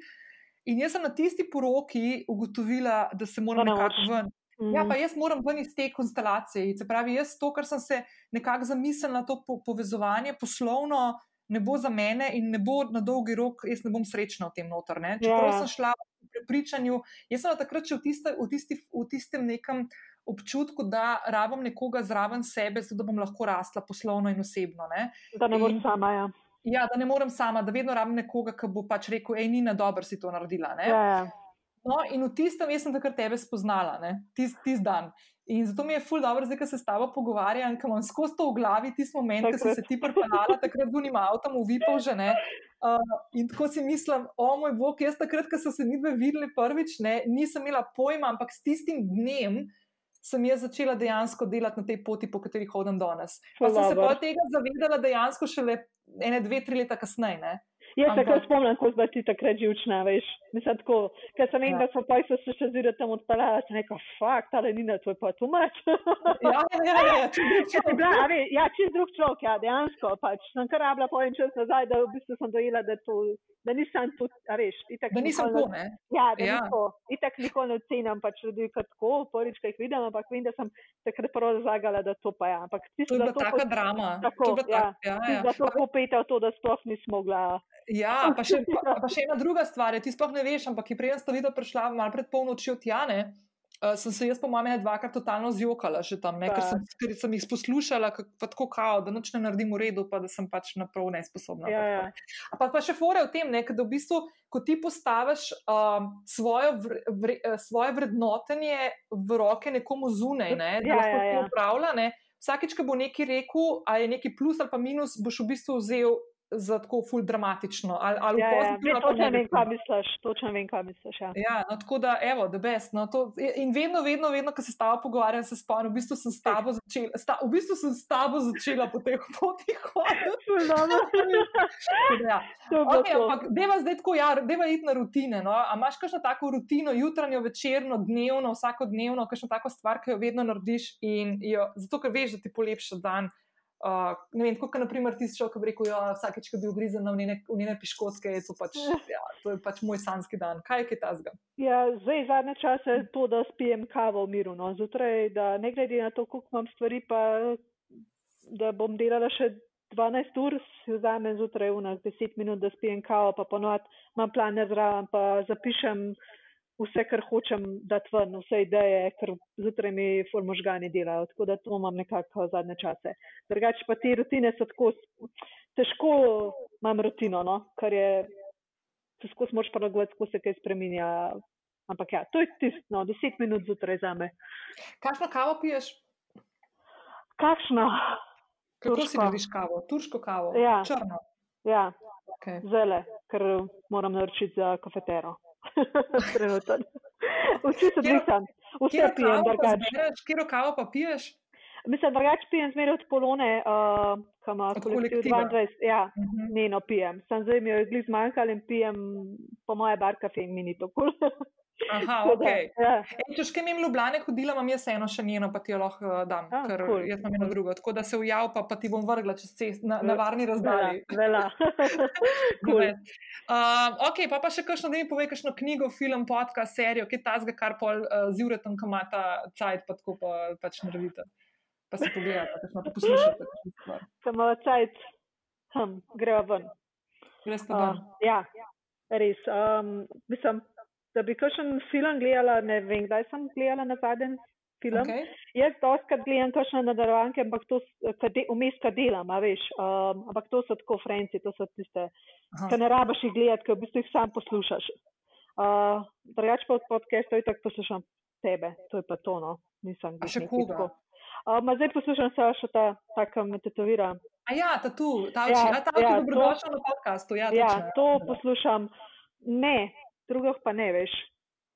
In jaz sem na tisti poroki ugotovila, da se moram nekako ven. Ja, pa mhm. jaz moram ven iz te konstelacije. Se pravi, jaz to, kar sem se nekako zamislila, to po povezovanje poslovno, ne bo za mene in ne bo na dolgi rok, jaz ne bom srečna v tem noter. Čeprav ja. sem šla v prepričanju, jaz sem takrat še v, tiste, v, tisti, v tistem nekem občutku, da rabim nekoga zraven sebe, zato da bom lahko rasla poslovno in osebno. Ne? Da ne morem sama. Ja. ja, da ne morem sama, da vedno rabim nekoga, ki bo pač rekel, hej, ni na dobro si to naredila. Ja, ja. No, in v tistem jaz sem takrat tebe spoznala, tisti tis dan. In zato mi je ful dobro, zdaj, ko se s tabo pogovarjam, ker imam skozi to v glavi tisti moment, ko si se ti pripeljala, takrat z unim avtom v Vipo že ne. Uh, in tako si mislim, o moj bog, jaz takrat, ko so se mi dve videli prvič, ne, nisem imela pojma, ampak s tistim dnem sem jaz začela dejansko delati na tej poti, po kateri hodim danes. Pa sem se pa tega zavedala dejansko šele ene, dve, tri leta kasneje. Jaz se kar spomnim, ko si ti takrat živčna, veš. Mislim, tako, ker sem vem, ja. da so pa se še zira tam odpeljala, sem rekel, fakt, ali ni na to, pa tu mač. ja, ja, ja, ja, čez drug človek. Ja, ve, ja, čez drug človek, ja, dejansko, pač. Sem kar rabila pojem čas nazaj, da v bistvu sem dojela, da, to, da nisem tu, a veš. Itak da nisem tu, ne? Ja, da ja. nisem. Itak nikoli ne ocenam, pač ljudi kot tako, prvič, kaj jih vidim, ampak vem, da sem takrat prvo zagala, da to pa ja. Ampak, tisto, to je bila taka drama. Tako, ja. Ja, ja. Da so popeta v to, da sploh nismo mogla. Ja, pa še, pa, pa še ena druga stvar, je, ti sploh ne veš, ampak je prej sta videla prišla malo pred polnočjo Tjane. Uh, sem se jaz, po mojem, dvakrat totalno zjokala, tam, ne, ker, sem, ker sem jih poslušala, tako kao, da noč ne naredim v redu, pa da sem pač naprav nesposobna. Ja, ja. Pa, pa še fore v tem, ne, da v bistvu, ko ti postaviš uh, svojo vre, vre, svoje vrednotenje v roke nekomu zunaj, ne, da ja, lahko ja, ja. upravlja, ne, vsakeč, ko bo nekaj rekel, a je neki plus ali pa minus, boš v bistvu vzel za tako ful dramatično. Ali, ali ja, ja, točno vem, kaj misliš. Točno vem, kaj misliš. Ja. Ja, no, tako da, evo, da best. No, to, in vedno, vedno, vedno, ko se s tabo pogovarjam, se spomnim, v bistvu sem s tabo začela, sta, v bistvu sem s tabo začela po teh potih hoditi. ja. okay, ampak, deva zdaj tako, ja, deva iti na rutine. No? A imaš kakšno tako rutino, jutranjo, večerno, dnevno, vsakodnevno, kakšno tako stvar, ki jo vedno narediš in jo, zato, ker veš, da ti polepša dan. Uh, ne vem, kot naprimer tisti človek, ki bi rekel, da ja, vsakeč, ko bi ugrizel v njene, njene piškotke, je to, pač, ja, to je pač moj sanski dan. Kaj je kaj tazga? Ja, zdaj zadnje čase je to, da spijem kavo v miru. No. Zjutraj, da ne glede na to, koliko imam stvari, pa da bom delala še 12 ur, si vzamem zjutraj v nas 10 minut, da spijem kavo, pa ponovadi imam plane zraven, pa zapišem vse, kar hočem dati ven, vse ideje, ker zjutraj mi ful možgani delajo, tako da to imam nekako zadnje čase. Drugače pa te rutine so tako, težko imam rutino, no? ker je, težko smo špa nagovati, ko se kaj spreminja. Ampak ja, to je tisto, no, deset minut zjutraj za me. Kakšno kavo piješ? Kakšno? Kako si vidiš kavo? Turško kavo? Ja. Črno? Ja, Okay. zele, ker moram naročiti za kafetero. Trenutno. Vsi so odvisen, vse Kjero pijem, kavo pa drugače. zbereš, kjero kavo pa piješ? Mislim, drugače pijem zmeraj od polone, uh, ki ima Od kolektiv kolektiva. 22. Ja, Mhm. njeno pijem. Sam zdaj mi je glih zmanjkalo in pijem po moje bar kafe in mini to kul. Aha, Tako da, ja. Ej, če škem jim Ljubljane hodila, imam jaz eno še njeno, pa ti jo lahko uh, dam, A, ker cool. jaz imam eno drugo. Tako da se ujav, pa, pa ti bom vrgla čez cest na, na varni razdalji. Vela. Cool. Um, ok, pa, pa še kakšno, da mi povej, kakšno knjigo, film, podcast, serijo, kaj tazga, kar pol uh, z uretom, ko ima ta cajt, pa tako pa, pač naredite. Pa pogledate, kakšno pa poslušate. kakšno stvar. Samo cajt, hm, greva ven. Greste Uh, ven. ja, res. Um, mislim, da bi kakšen film gledala, ne vem, kdaj sem gledala na zadnji film. Okay. Jaz doskrat gledam kakšne nadaljevanke, ampak to s- kad de- vmes, kad delam, a veš. Um, ampak to so tako frenci, to so tiste, ki ne rabiš jih gledati, ki v bistvu jih sam poslušaš. Uh, drugače pa od podcastov tako poslušam tebe, to je pa to, no. Nisem A glih še koga? Uh, ma zdaj poslušam se še ta, ta, ki me tetovira. A ja, ta tu, ta Ja, oči, ja, ta oči, ja, to- dobrodošel na podkastu. Ja, Ja, to ja. poslušam. Ne, drugih pa ne veš.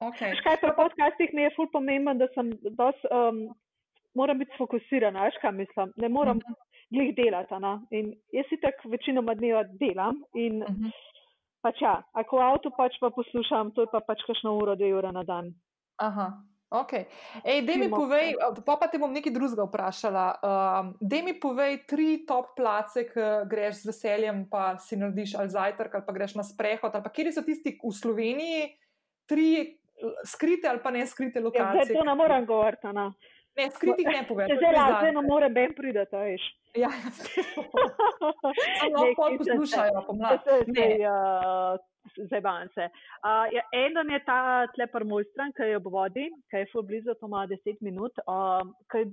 Okay. Veš kaj, pri podcastih mi je ful pomemben, da sem dos, um, moram biti fokusirana, veš kaj mislim. Ne moram Mhm. glih delati. a ne. In jaz si tako večinoma dneva delam in Mhm. pač ja, ako v avtu pač pa poslušam, to je pa pač kakšno uro, dve ure na dan. Aha. Okay. Ej, dej mi povej, pa, pa te bom nekaj drugega vprašala. Um, dej mi povej tri top place, ki greš z veseljem, pa si narediš ali zajtrk, ali pa greš na sprehod, ali pa kje so tisti v Sloveniji, tri skrite ali pa ne skrite Ja, zdaj lokacije. to ne morem govoriti. a Ne, skritih ne poveš. Če zdaj zdaj ne more ben prideti, a veš. Ja, se- poslušajo pomlad. Ne. uh, Zabavam se. Uh, ja, eden je ta tlepar moj stran, ki je ob vodi, ki je ful blizu, to ima 10 minut, um, ki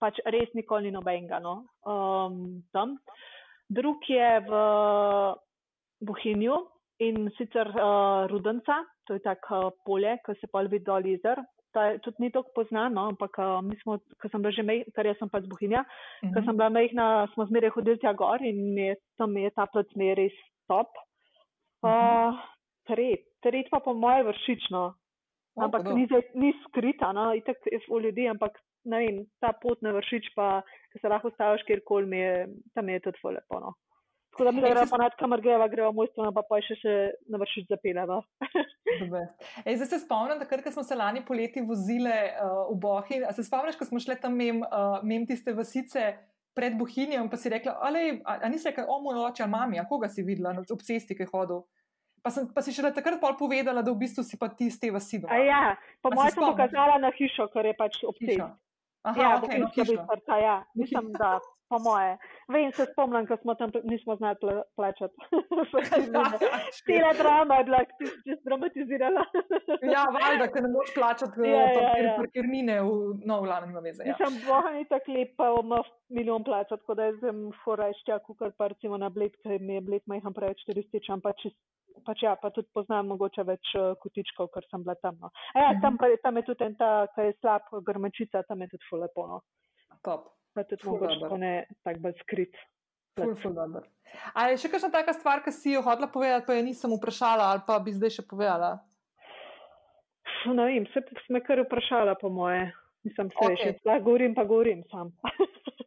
pač res nikoli ni nobenega. No, um, tam. Drug je v Bohinju in sicer uh, Rudenca, to je tak uh, polje, ki se pa vidi dol jezer. Ta je tudi ni tako poznano, ampak uh, mi smo, ker sem bila že mej, ker jaz sem pa z Bohinja, Mhm. Ko sem bila majhna, smo zmeraj hodili tja gor in je, tam je ta plac mi res top. Uh, tret, tret pa po moje vršično, O, ampak hudo. ni, zdaj- ni skrita, no, itak je v ljudi, ampak ne vem, ta pot na vršič pa, ki se lahko staviš kjerkoli, mi je, tam je tudi ful lepo. No. Tako da mi da se- pa nad kamor greva, greva mojstveno, pa pa še, še na vršič zapeljava. Ej, zdaj se spomnim, takrat, ko smo se lani poleti vozile uh, v Bohinj. A se spomniš, ko smo šli tam mem, uh, mem tiste vasice pred Bohinjem, pa si rekla, ali nisi rekla, o moj oče, a mami, a koga si videla na- ob cesti, ki je hodil. Pa, sem, pa si še takrat pol povedala, da v bistvu si pa ti z te vasi. doma. Ja, po mojem sem pokazala na hišo, ker je pač ob cesti. Aha, Ja, ok, okay, no, bohinjska hišo. biserca, ja. Mislim, da po moje. Vem, se spomnim, ko smo tam nismo znali pla plačati. Cela drama je bila, ki si dramatizirala. ja, valjda, ker ne moš plačati Ja, ja, ja, ja. parkirnine, v, no, v lani nima veze. Ja. Mislim, Bohan je tako lep, pa ima milijon plačati, tako da jaz sem forajšča, kukar pa recimo na bled, ker mi je bled majhen preveč turističen, pa čist Pač ja, pa tudi poznam mogoče več uh, kotičkov, ker sem bila tam. No. A ja, tam, pa, tam je tudi en ta, ki je slab, grmečica, tam je tudi ful lepo. No. Top. Pa tudi Ful mogoče tako ne tak bolj skrit. Ful, ful, dobro. A je še kakšna taka stvar, ki si jo hodila povedati, pa je nisem vprašala, ali pa bi zdaj še povedala? Ne vem, se me kar vprašala, po moje. Nisem se okay. še, govorim pa govorim sam.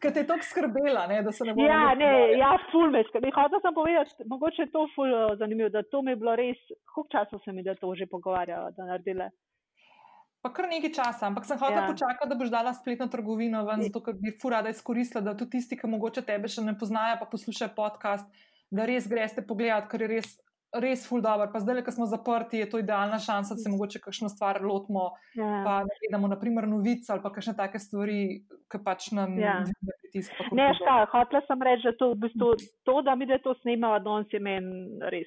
Ker te je tako skrbela, ne, da se ne bo. ja, ne, ja, ful me skrbi. Hotel sem povedati, mogoče je to ful eh, zanimivo, da to mi je bilo res, koliko časa se mi da to že pogovarjala, da naredile. Pa kar nekaj časa, ampak sem hotela Ja. počakati, da boš dala spletno trgovino ven, zato ker bi fura da izkoristila, da tudi tisti, ki mogoče tebe še ne poznajo, pa poslušajo podcast, da res greste pogledat, ker je res, res ful dobro. Pa zdaj, ko smo zaprti, je to idealna šansa, da se mogoče kakšno stvar lotimo, Ja. pa da gledamo naprimer novice ali pa kakšne take stvari, ki pač nam Ja. dvigne pritisk. pa Ne, šta, hotela sem reči, da to v bistvu, to, da mi da to snemava danes, je meni res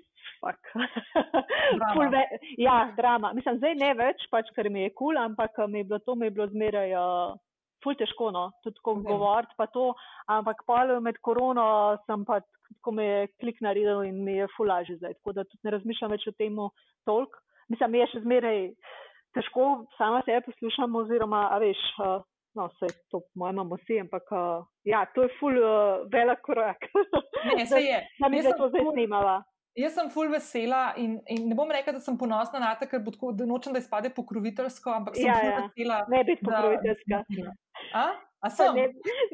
ve, ja, drama. Mislim, zdaj ne več, pač, ker mi je kul, cool, ampak mi je bilo to, mi je bilo zmeraj. Uh, Ful težko, no, tudi ko govoriti, pa to, ampak pa med korono sem pa, ko me je klik naredil in mi je fulaži zdaj, tako da tudi ne razmišljam več o tem tolk. Mislim, mi je še zmeraj težko, sama sebe poslušam, oziroma, a veš, uh, no, vse to moje imamo vsi, ampak uh, ja, to je ful uh, velik korak. Ne, se je. Da mi je to zdaj snimala. Jaz sem full vesela in, in ne bom rekla, da sem ponosna na te, ker bo tako, da nočem, da izpade pokroviteljsko, ampak sem ja, full ja. vesela. Ne biti pokroviteljska. A? A sem? Ne,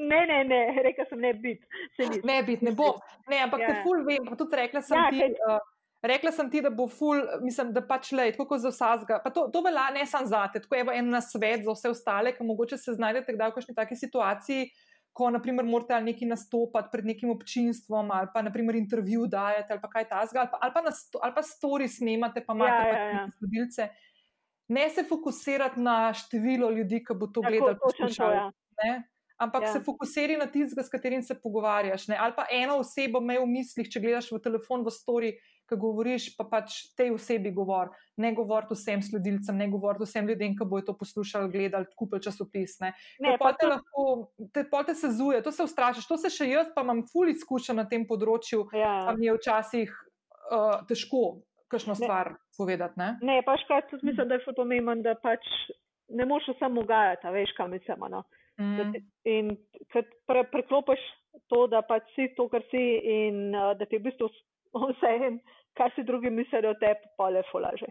ne, ne, ne. rekla sem ne biti. Ne biti, ne bom. Ne, ampak ja. te full vem, pa tudi rekla sem ja, ti. Kaj... Uh, Rekla sem ti, da bo ful, mislim, da pač le, tako za vsega. To, to velja ne samo za te, tako je en na svet za vse ostale, ki mogoče se znajdete kdaj v kakšni taki situaciji, ko naprimer morate ali nekaj nastopati pred nekim občinstvom, ali pa naprimer intervju dajete, ali pa kaj tasga, ali pa, ali pa, na, ali pa story snemate, pa imate ja, ja, ja. sledilce. Ne se fokusirati na število ljudi, ki bo to gledali, poslušali. Ja. Ampak ja. se fokusiraj na tistega, s katerim se pogovarjaš. Ne? Ali pa eno osebo me v mislih, če gledaš v telefon, v story, ki govoriš, pa pač tej osebi govor, ne govor vsem sledilcem, ne govor vsem ljudem, ki bojo to poslušali, gledali, kupili časopis. Ne, ne pa te lahko, te pote se zuje, to se ustrašiš, to se še jaz, pa imam ful izkušen na tem področju, ja. pa mi je včasih uh, težko kakšno stvar ne. povedati. Ne, ne pač kaj, tudi mislim, da je ful pomemben, da pač ne moš samo ugajati, veš, kam mislimo. No? Mm. In ker pre, preklopiš to, da pač si to, kar si, in uh, da ti v bistvu vse en, kaj si drugi mislijo o tebi, pa le folaže.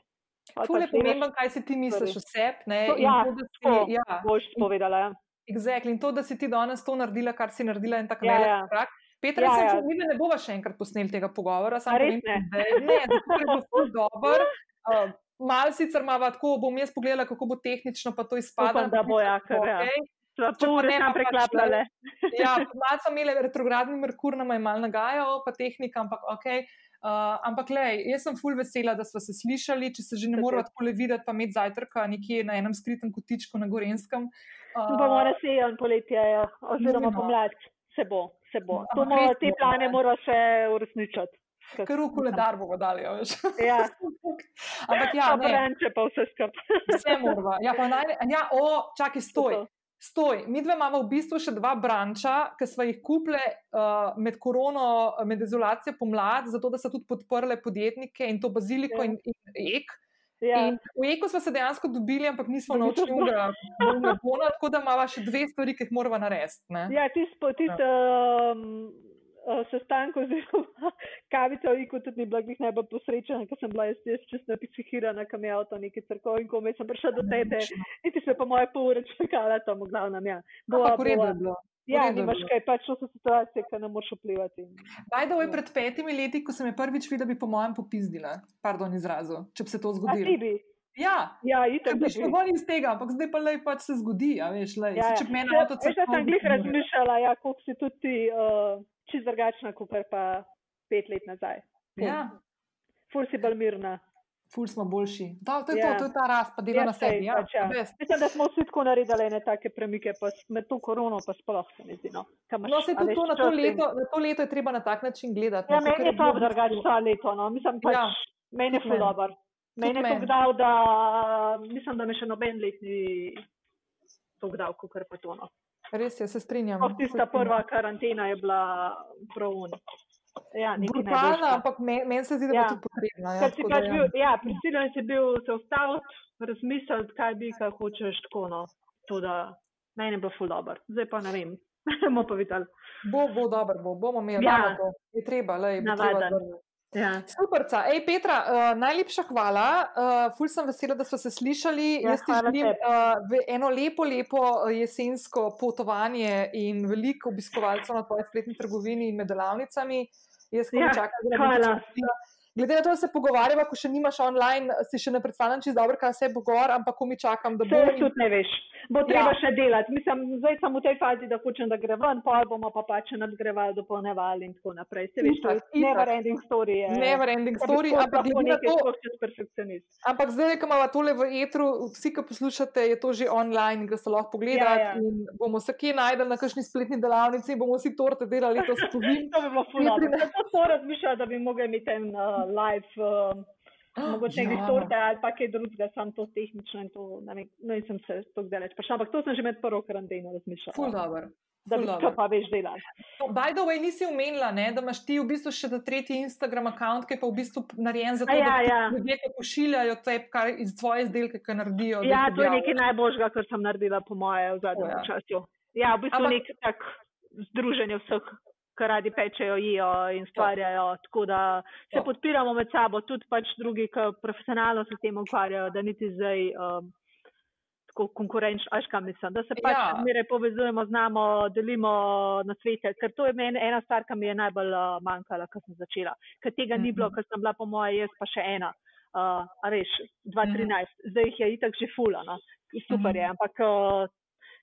Fule pač pomembno, kaj si ti misliš o sebi. Ja, to ja. boš povedala. Ja. Exactly. In to, da si ti danes to naredila, kar si naredila, in tako naprej. Ja, ja. Petra, ja, ja. mi ne bova še enkrat posneli tega pogovora, samo povem. Da je, ne, da je bilo dober. Uh, Mal sicer ima tako, bom jaz pogledala, kako bo tehnično pa to izpadlo. Da bo ja, kar je. Okay. Če pa ne bi pač preklapljale. Ja, malo smo imeli retrogradni Merkur, nam je malo nagajal, pa tehnika, ampak ok. Uh, ampak, lej, jaz sem full vesela, da smo se slišali. Če se že ne moramo tako le videti, pa imeti zajtrka nekje na enem skritem kotičku na Gorenskem. Uh, bomo razsejali poletje, ja. oziroma pomlad. Se bo, se bo. No, mora, te plane mora še uresničiti. Ker v koledar bomo dali, veš. Ja. Ampak ja, ne. Če pa vse skupaj. Vse moramo. Ja, pa naj, ja, o, čakaj, stoj. Stoj, mi dve imamo v bistvu še dva branča, ki smo jih kupili uh, med korono, med izolacijo pomlad, zato da so tudi podprle podjetnike in to baziliko ja. in, in ek. Ja. In v eku smo se dejansko dobili, ampak nismo naučili, da bomo lahko, tako da imamo še dve stvari, ki jih moramo narediti. Ja, tisto. Tis, ja. um sestanku, oziroma kavica Iku, tudi ni bila njih najbolj posrečena, ker sem bila jaz, jaz čisto psichirana, kam je avto neki crkov in komaj sem prišla do tebe. In ti se pa moje pol ure čakala tam v glavnem. Ja, bo bilo. Ja, nimaš kaj, pač so situacije, ki ne moreš vplivati. Bajdo je pred petimi leti, ko sem je prvič videla, bi po mojem popizdila, pardon izrazu, če bi se to zgodilo. Ja, ja itak, bi šlo ven iz tega, ampak zdaj pa le pač se zgodi, ja, veš, le. Ja, ja. Če meni avto celo. Jaz sem glih razmišljala, ja, koliko si tudi uh, čist drugačna, kot pa pet let nazaj. Ja. Ful si bolj mirna. Ful smo boljši. Da, to, je ja. to, to je ta rast, pa dela ja, na sebi. Ja, pač, ja. Mislim, da smo vsi tako naredili ne take premike, pa med to korono pa sploh se mi zdi. No, no se tudi to, na to, leto, na to leto je treba na tak način gledati. Ja, meni je to drugače ta leto. No. Mislim, pač, ja. Meni je ful dober. Meni je to kdal, da mislim, da me še noben let ni to kdal, kot pa to. No. Res je, se strinjam. Oh, tista prva karantena je bila pravuna. Ja, Brutalna, ampak meni men se zdi, da ja. je to potrebno. Ja, si pač bil, ja, prisiljen si bil se ustaviti, razmisliti, kaj bi, kaj hočeš tako. No. To, da meni je bilo ful dobro. Zdaj pa ne vem. bomo pa videli. Bo, bo dobro, bo. bomo imeli. Ja. Je treba, le, je treba. Ja. Super, ej Petra, uh, najlepša hvala. Uh, ful sem vesela, da smo se slišali. Ja, Jaz ti želim uh, eno lepo, lepo jesensko potovanje in veliko obiskovalcev na tvoji spletni trgovini in med delavnicami. Jaz ja, čakam, da bomo lahko. Glede na to, da se pogovarjava, ko še nimaš online, si še ne predstavljam čisto dobro, kaj se je pogovor, ampak ko mi čakam, da bo. To tudi ne veš bo treba ja. še delati. Mislim, zdaj sem v tej fazi, da hočem, da gre ven, pa bomo pa pač nadgrevali, dopolnevali in tako naprej. Se veš, to je never ending story. Je. Never ending story, ampak glede na to, da si perfekcionist. Ampak zdaj, ko imamo tole v etru, vsi, ki poslušate, je to že online, da se lahko pogledate. Ja, ja. In bomo se kje najdel na kakšni spletni delavnici, bomo vsi torte delali, to se tudi. to bi bilo fulano. Da to razmišljala, da bi mogli imeti en uh, live. Uh, Mogoče nekaj ja. sorte ali pa kaj drugega, sam to tehnično in to, ne vem, no in sem se tako daleč prišel, ampak to sem že med prvo karanteno razmišljal. Ful dobro da bi to pa več delal. By the way, nisi umenila, ne, da imaš ti v bistvu še ta tretji Instagram račun, ki je pa v bistvu narejen za to, ja, da ja. ljudje pošiljajo te iz tvoje izdelke, ki naredijo. Ja, to je nekaj najboljšega, kar sem naredila, po moje, v zadnjem ja. času. Ja, v bistvu Ampak, nek tak združenje vseh. Kar radi pečejo, jijo in stvarjajo, tako da se to. podpiramo med sabo, tudi pač drugi, ki profesionalno se s tem ukvarjajo, da niti zdaj um, tako konkurenčno, až kam mislim, da se pač ja. zmeraj povezujemo, znamo, delimo na svete. Ker to je meni ena stvar, ki mi je najbolj uh, manjkala, ko sem začela. Ker tega mm -hmm. ni bilo, mhm. ker sem bila po moje, jaz pa še ena. Uh, a veš, 2013, mm -hmm. zdaj jih je itak že fula, no? super je. Mhm. Ampak uh,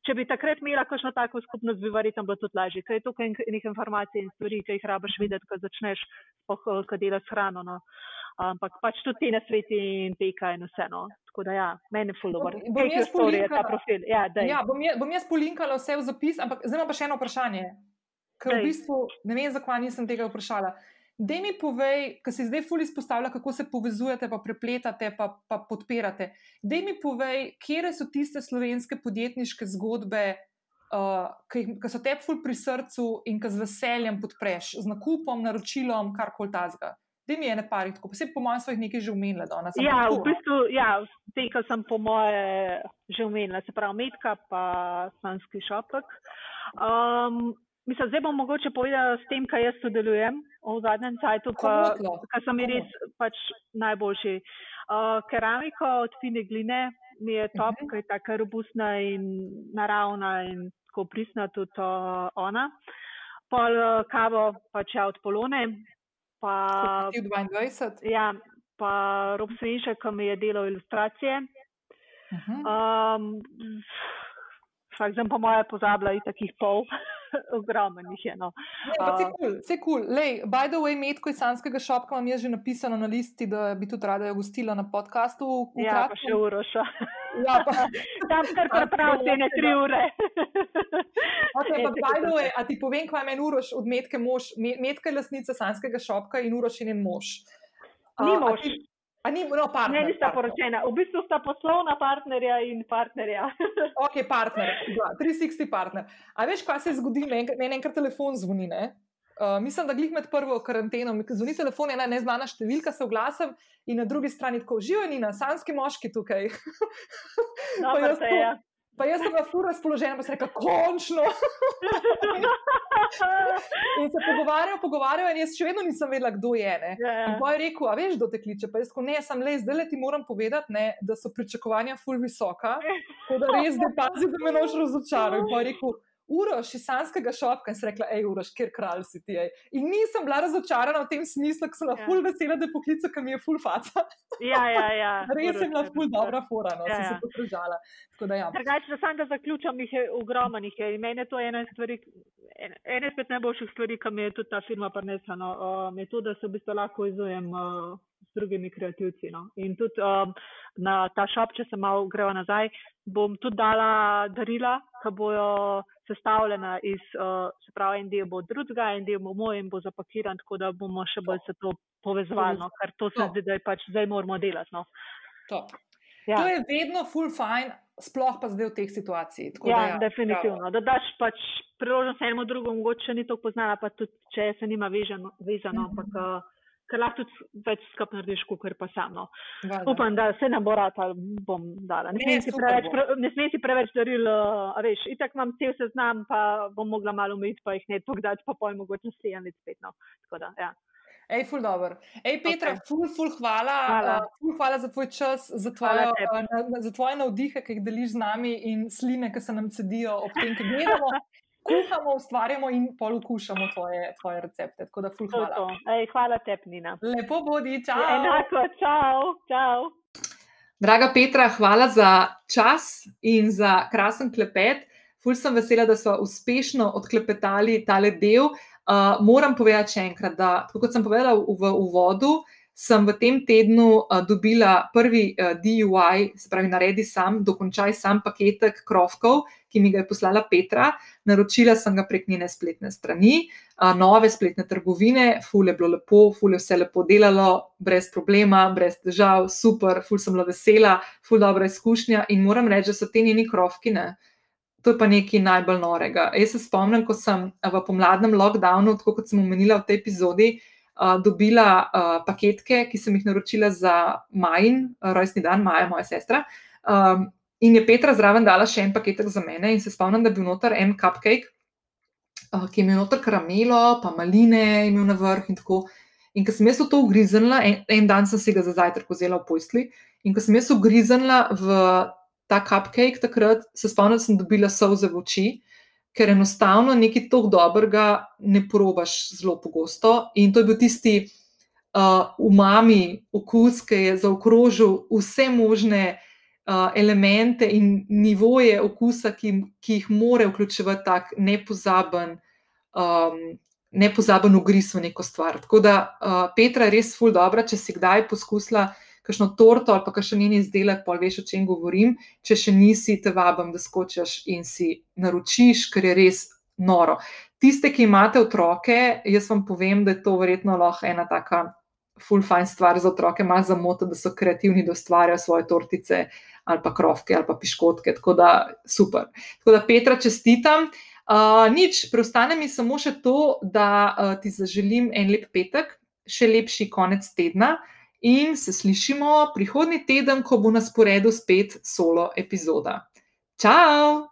če bi takrat imela kakšno tako skupnost, bi verjetno bilo tudi lažje. Ker je tukaj nekaj informacij in stvari, ki jih rabaš videti, ko začneš, ko delaš hrano. No? Ampak pač tudi te na svetu in peka in vse. No? Tako da, ja, meni je dobro. Bom jaz ta profil. Ja, ja, bom, jaz, bom jaz polinkala vse v zapis, ampak zdaj imam pa še eno vprašanje. Ker v bistvu ne vem, zakaj nisem tega vprašala. Dej mi povej, ker se zdaj fully izpostavlja, kako se povezujete, pa prepletate, pa, pa podpirate. Dej mi povej, kje so tiste slovenske podjetniške zgodbe, uh, ki so te fully pri srcu in ki z veseljem podpreš, z nakupom, naročilom, kar koli tazga. Te mi je ne pari, tako posebej po mojem, svojih nekaj že omenila. Ja, v bistvu, ja, te, kar sem po moje že omenila, se pravi, metka pa slanski šopek. Um, mislim, zdaj bom mogoče povedala s tem, kaj jaz sodelujem v zadnjem cajtu, pa kar sem res pač najboljši. Uh, keramiko od fine gline mi je top, uh mhm. -huh. ker je tako robustna in naravna in tako prisna tudi uh, ona. Pol uh, kavo pač ja od polone, pa, 22. Ja, pa Rob Svenšek, ki mi je delal ilustracije. Uh -huh. um, Vsak dan pa moja pozabila in takih pol, ogromno jih je. No. Vse kul, cool. by the way, metko iz Sanskega šopka vam je že napisano na listi, da bi tudi rada jo gostila na podkastu. Ja, pa še uroša. Ja, pa. Tam kar prepravite, ne tri ure. okay, pa, way, a ti povem, kaj meni uroš od metke mož, metka je lasnica Sanskega šopka in uroš je njen mož. Ni mož. A ni, no, partner, ne, nista poročena. V bistvu sta poslovna partnerja in partnerja. ok, partner, 360 partner. A veš, kaj se zgodi, meni enkrat telefon zvoni, ne? Uh, mislim, da glih med prvo karanteno, mi zvoni telefon, ena neznana številka, se oglasim in na drugi strani tako živijo, ni na sanski moški tukaj. Pa jaz, to, Pa jaz sem bila fura razpoložena, pa sem rekla, končno. in se pogovarjajo, pogovarjajo, in jaz še vedno nisem vedela, kdo je. Ja, ja. In pa je rekel, a veš, kdo te kliče. Pa jaz, ko ne, sem le, zdaj le ti moram povedati, ne, da so pričakovanja ful visoka, da res ne pazi, da me noč razočarajo. In pa je rekel, Uroš iz Sanskega šopka in sem rekla, hej, Uroš, kjer kralj si ti. Ej. In nisem bila razočarana v tem smislu, ker sem bila ja. ful vesela, da je poklical, ker mi je ful faca. ja, ja, ja. Res sem bila ful dobra fora, no, ja, sem ja. se podržala. Ja. Drugače, da sam da zaključam, jih je ogromno. Mene to je ena stvari, ena izmed najboljših stvari, ki mi je tudi ta firma prinesla. No, uh, je to, da se v bistvu lahko izujem. Uh, drugimi kreativci. No. In tudi um, na ta šop, če se malo greva nazaj, bom tudi dala darila, ki bojo sestavljena iz, uh, se pravi, en del bo drugega, en del bo moj in bo zapakiran, tako da bomo še bolj se to povezovali, no, ker to se zdi, da je pač zdaj moramo delati. No. Ja. To je vedno full fine, sploh pa zdaj v teh situacijah. Ja, ja, definitivno. Da daš pač priložnost enemu drugemu, mogoče ni to poznala, pa tudi če se nima vezano, vezano mm -hmm. ampak. Uh, ker lahko tudi več skup narediš, kot pa samo. Upam, da se nam bo rad, ali bom dala. Ne smem si preveč, pre, si preveč daril, a veš, itak imam cel seznam, pa bom mogla malo umiti, pa jih ne pogledati, pa pojmo mogoče sejati spet. No. Tako da, ja. Ej, ful dobro. Ej, Petra, okay. ful, ful, hvala. Hvala. Uh, ful, hvala za tvoj čas, za tvoje, uh, na, za tvoje navdihe, ki jih deliš z nami in sline, ki se nam cedijo ob tem, ki gledamo kuhamo, ustvarjamo in polukušamo tvoje, tvoje recepte. Tako da, hvala. To, to. Ej, hvala tebi, Nina. Lepo bodi, čau. Enako, čau, čau. Draga Petra, hvala za čas in za krasen klepet. Ful sem vesela, da smo uspešno odklepetali tale del. Uh, moram povedati še enkrat, da, kot sem povedala v, v uvodu, sem v tem tednu uh, dobila prvi uh, DUI, se pravi, naredi sam, dokončaj sam paketek krofkov, ki mi ga je poslala Petra. Naročila sem ga prek njene spletne strani, uh, nove spletne trgovine, ful je bilo lepo, ful je vse lepo delalo, brez problema, brez težav, super, ful sem bila vesela, ful dobra izkušnja in moram reči, da so te njeni krofki. Ne, To je pa nekaj najbolj norega. Jaz se spomnim, ko sem v pomladnem lockdownu, tako kot sem omenila v tej epizodi, uh, dobila uh, paketke, ki sem jih naročila za Majin, rojstni dan, Maja, moja sestra. Um, in je Petra zraven dala še en paketek za mene, in se spomnim, da je bil noter en cupcake, uh, ki je imel noter karamelo, pa maline, imel na vrh in tako. In ko sem jaz v to ugriznila, en, en dan sem si ga za zajtrk vzela v pojstli, in ko sem jaz ugriznila v ta cupcake, takrat se spomnim, da sem dobila solze v oči ker enostavno nekaj tako dobrega ne probaš zelo pogosto. In to je bil tisti uh, umami okus, ki je zaokrožil vse možne uh, elemente in nivoje okusa, ki, ki jih more vključevati tak nepozaben. Um, Nepozaben ugriz v neko stvar. Tako da uh, Petra je res ful dobro, če si kdaj poskusila uh, kakšno torto ali pa kakšen njen izdelek, pa veš, o čem govorim. Če še nisi, te vabim, da skočiš in si naročiš, ker je res noro. Tiste, ki imate otroke, jaz vam povem, da je to verjetno lahko ena taka full fine stvar za otroke, ima za moto, da so kreativni, da ustvarjajo svoje tortice ali pa krofke ali pa piškotke. Tako da super. Tako da Petra, čestitam. Uh, nič, preostane mi samo še to, da uh, ti zaželim en lep petek, še lepši konec tedna in se slišimo prihodnji teden, ko bo na sporedu spet solo epizoda. Ciao!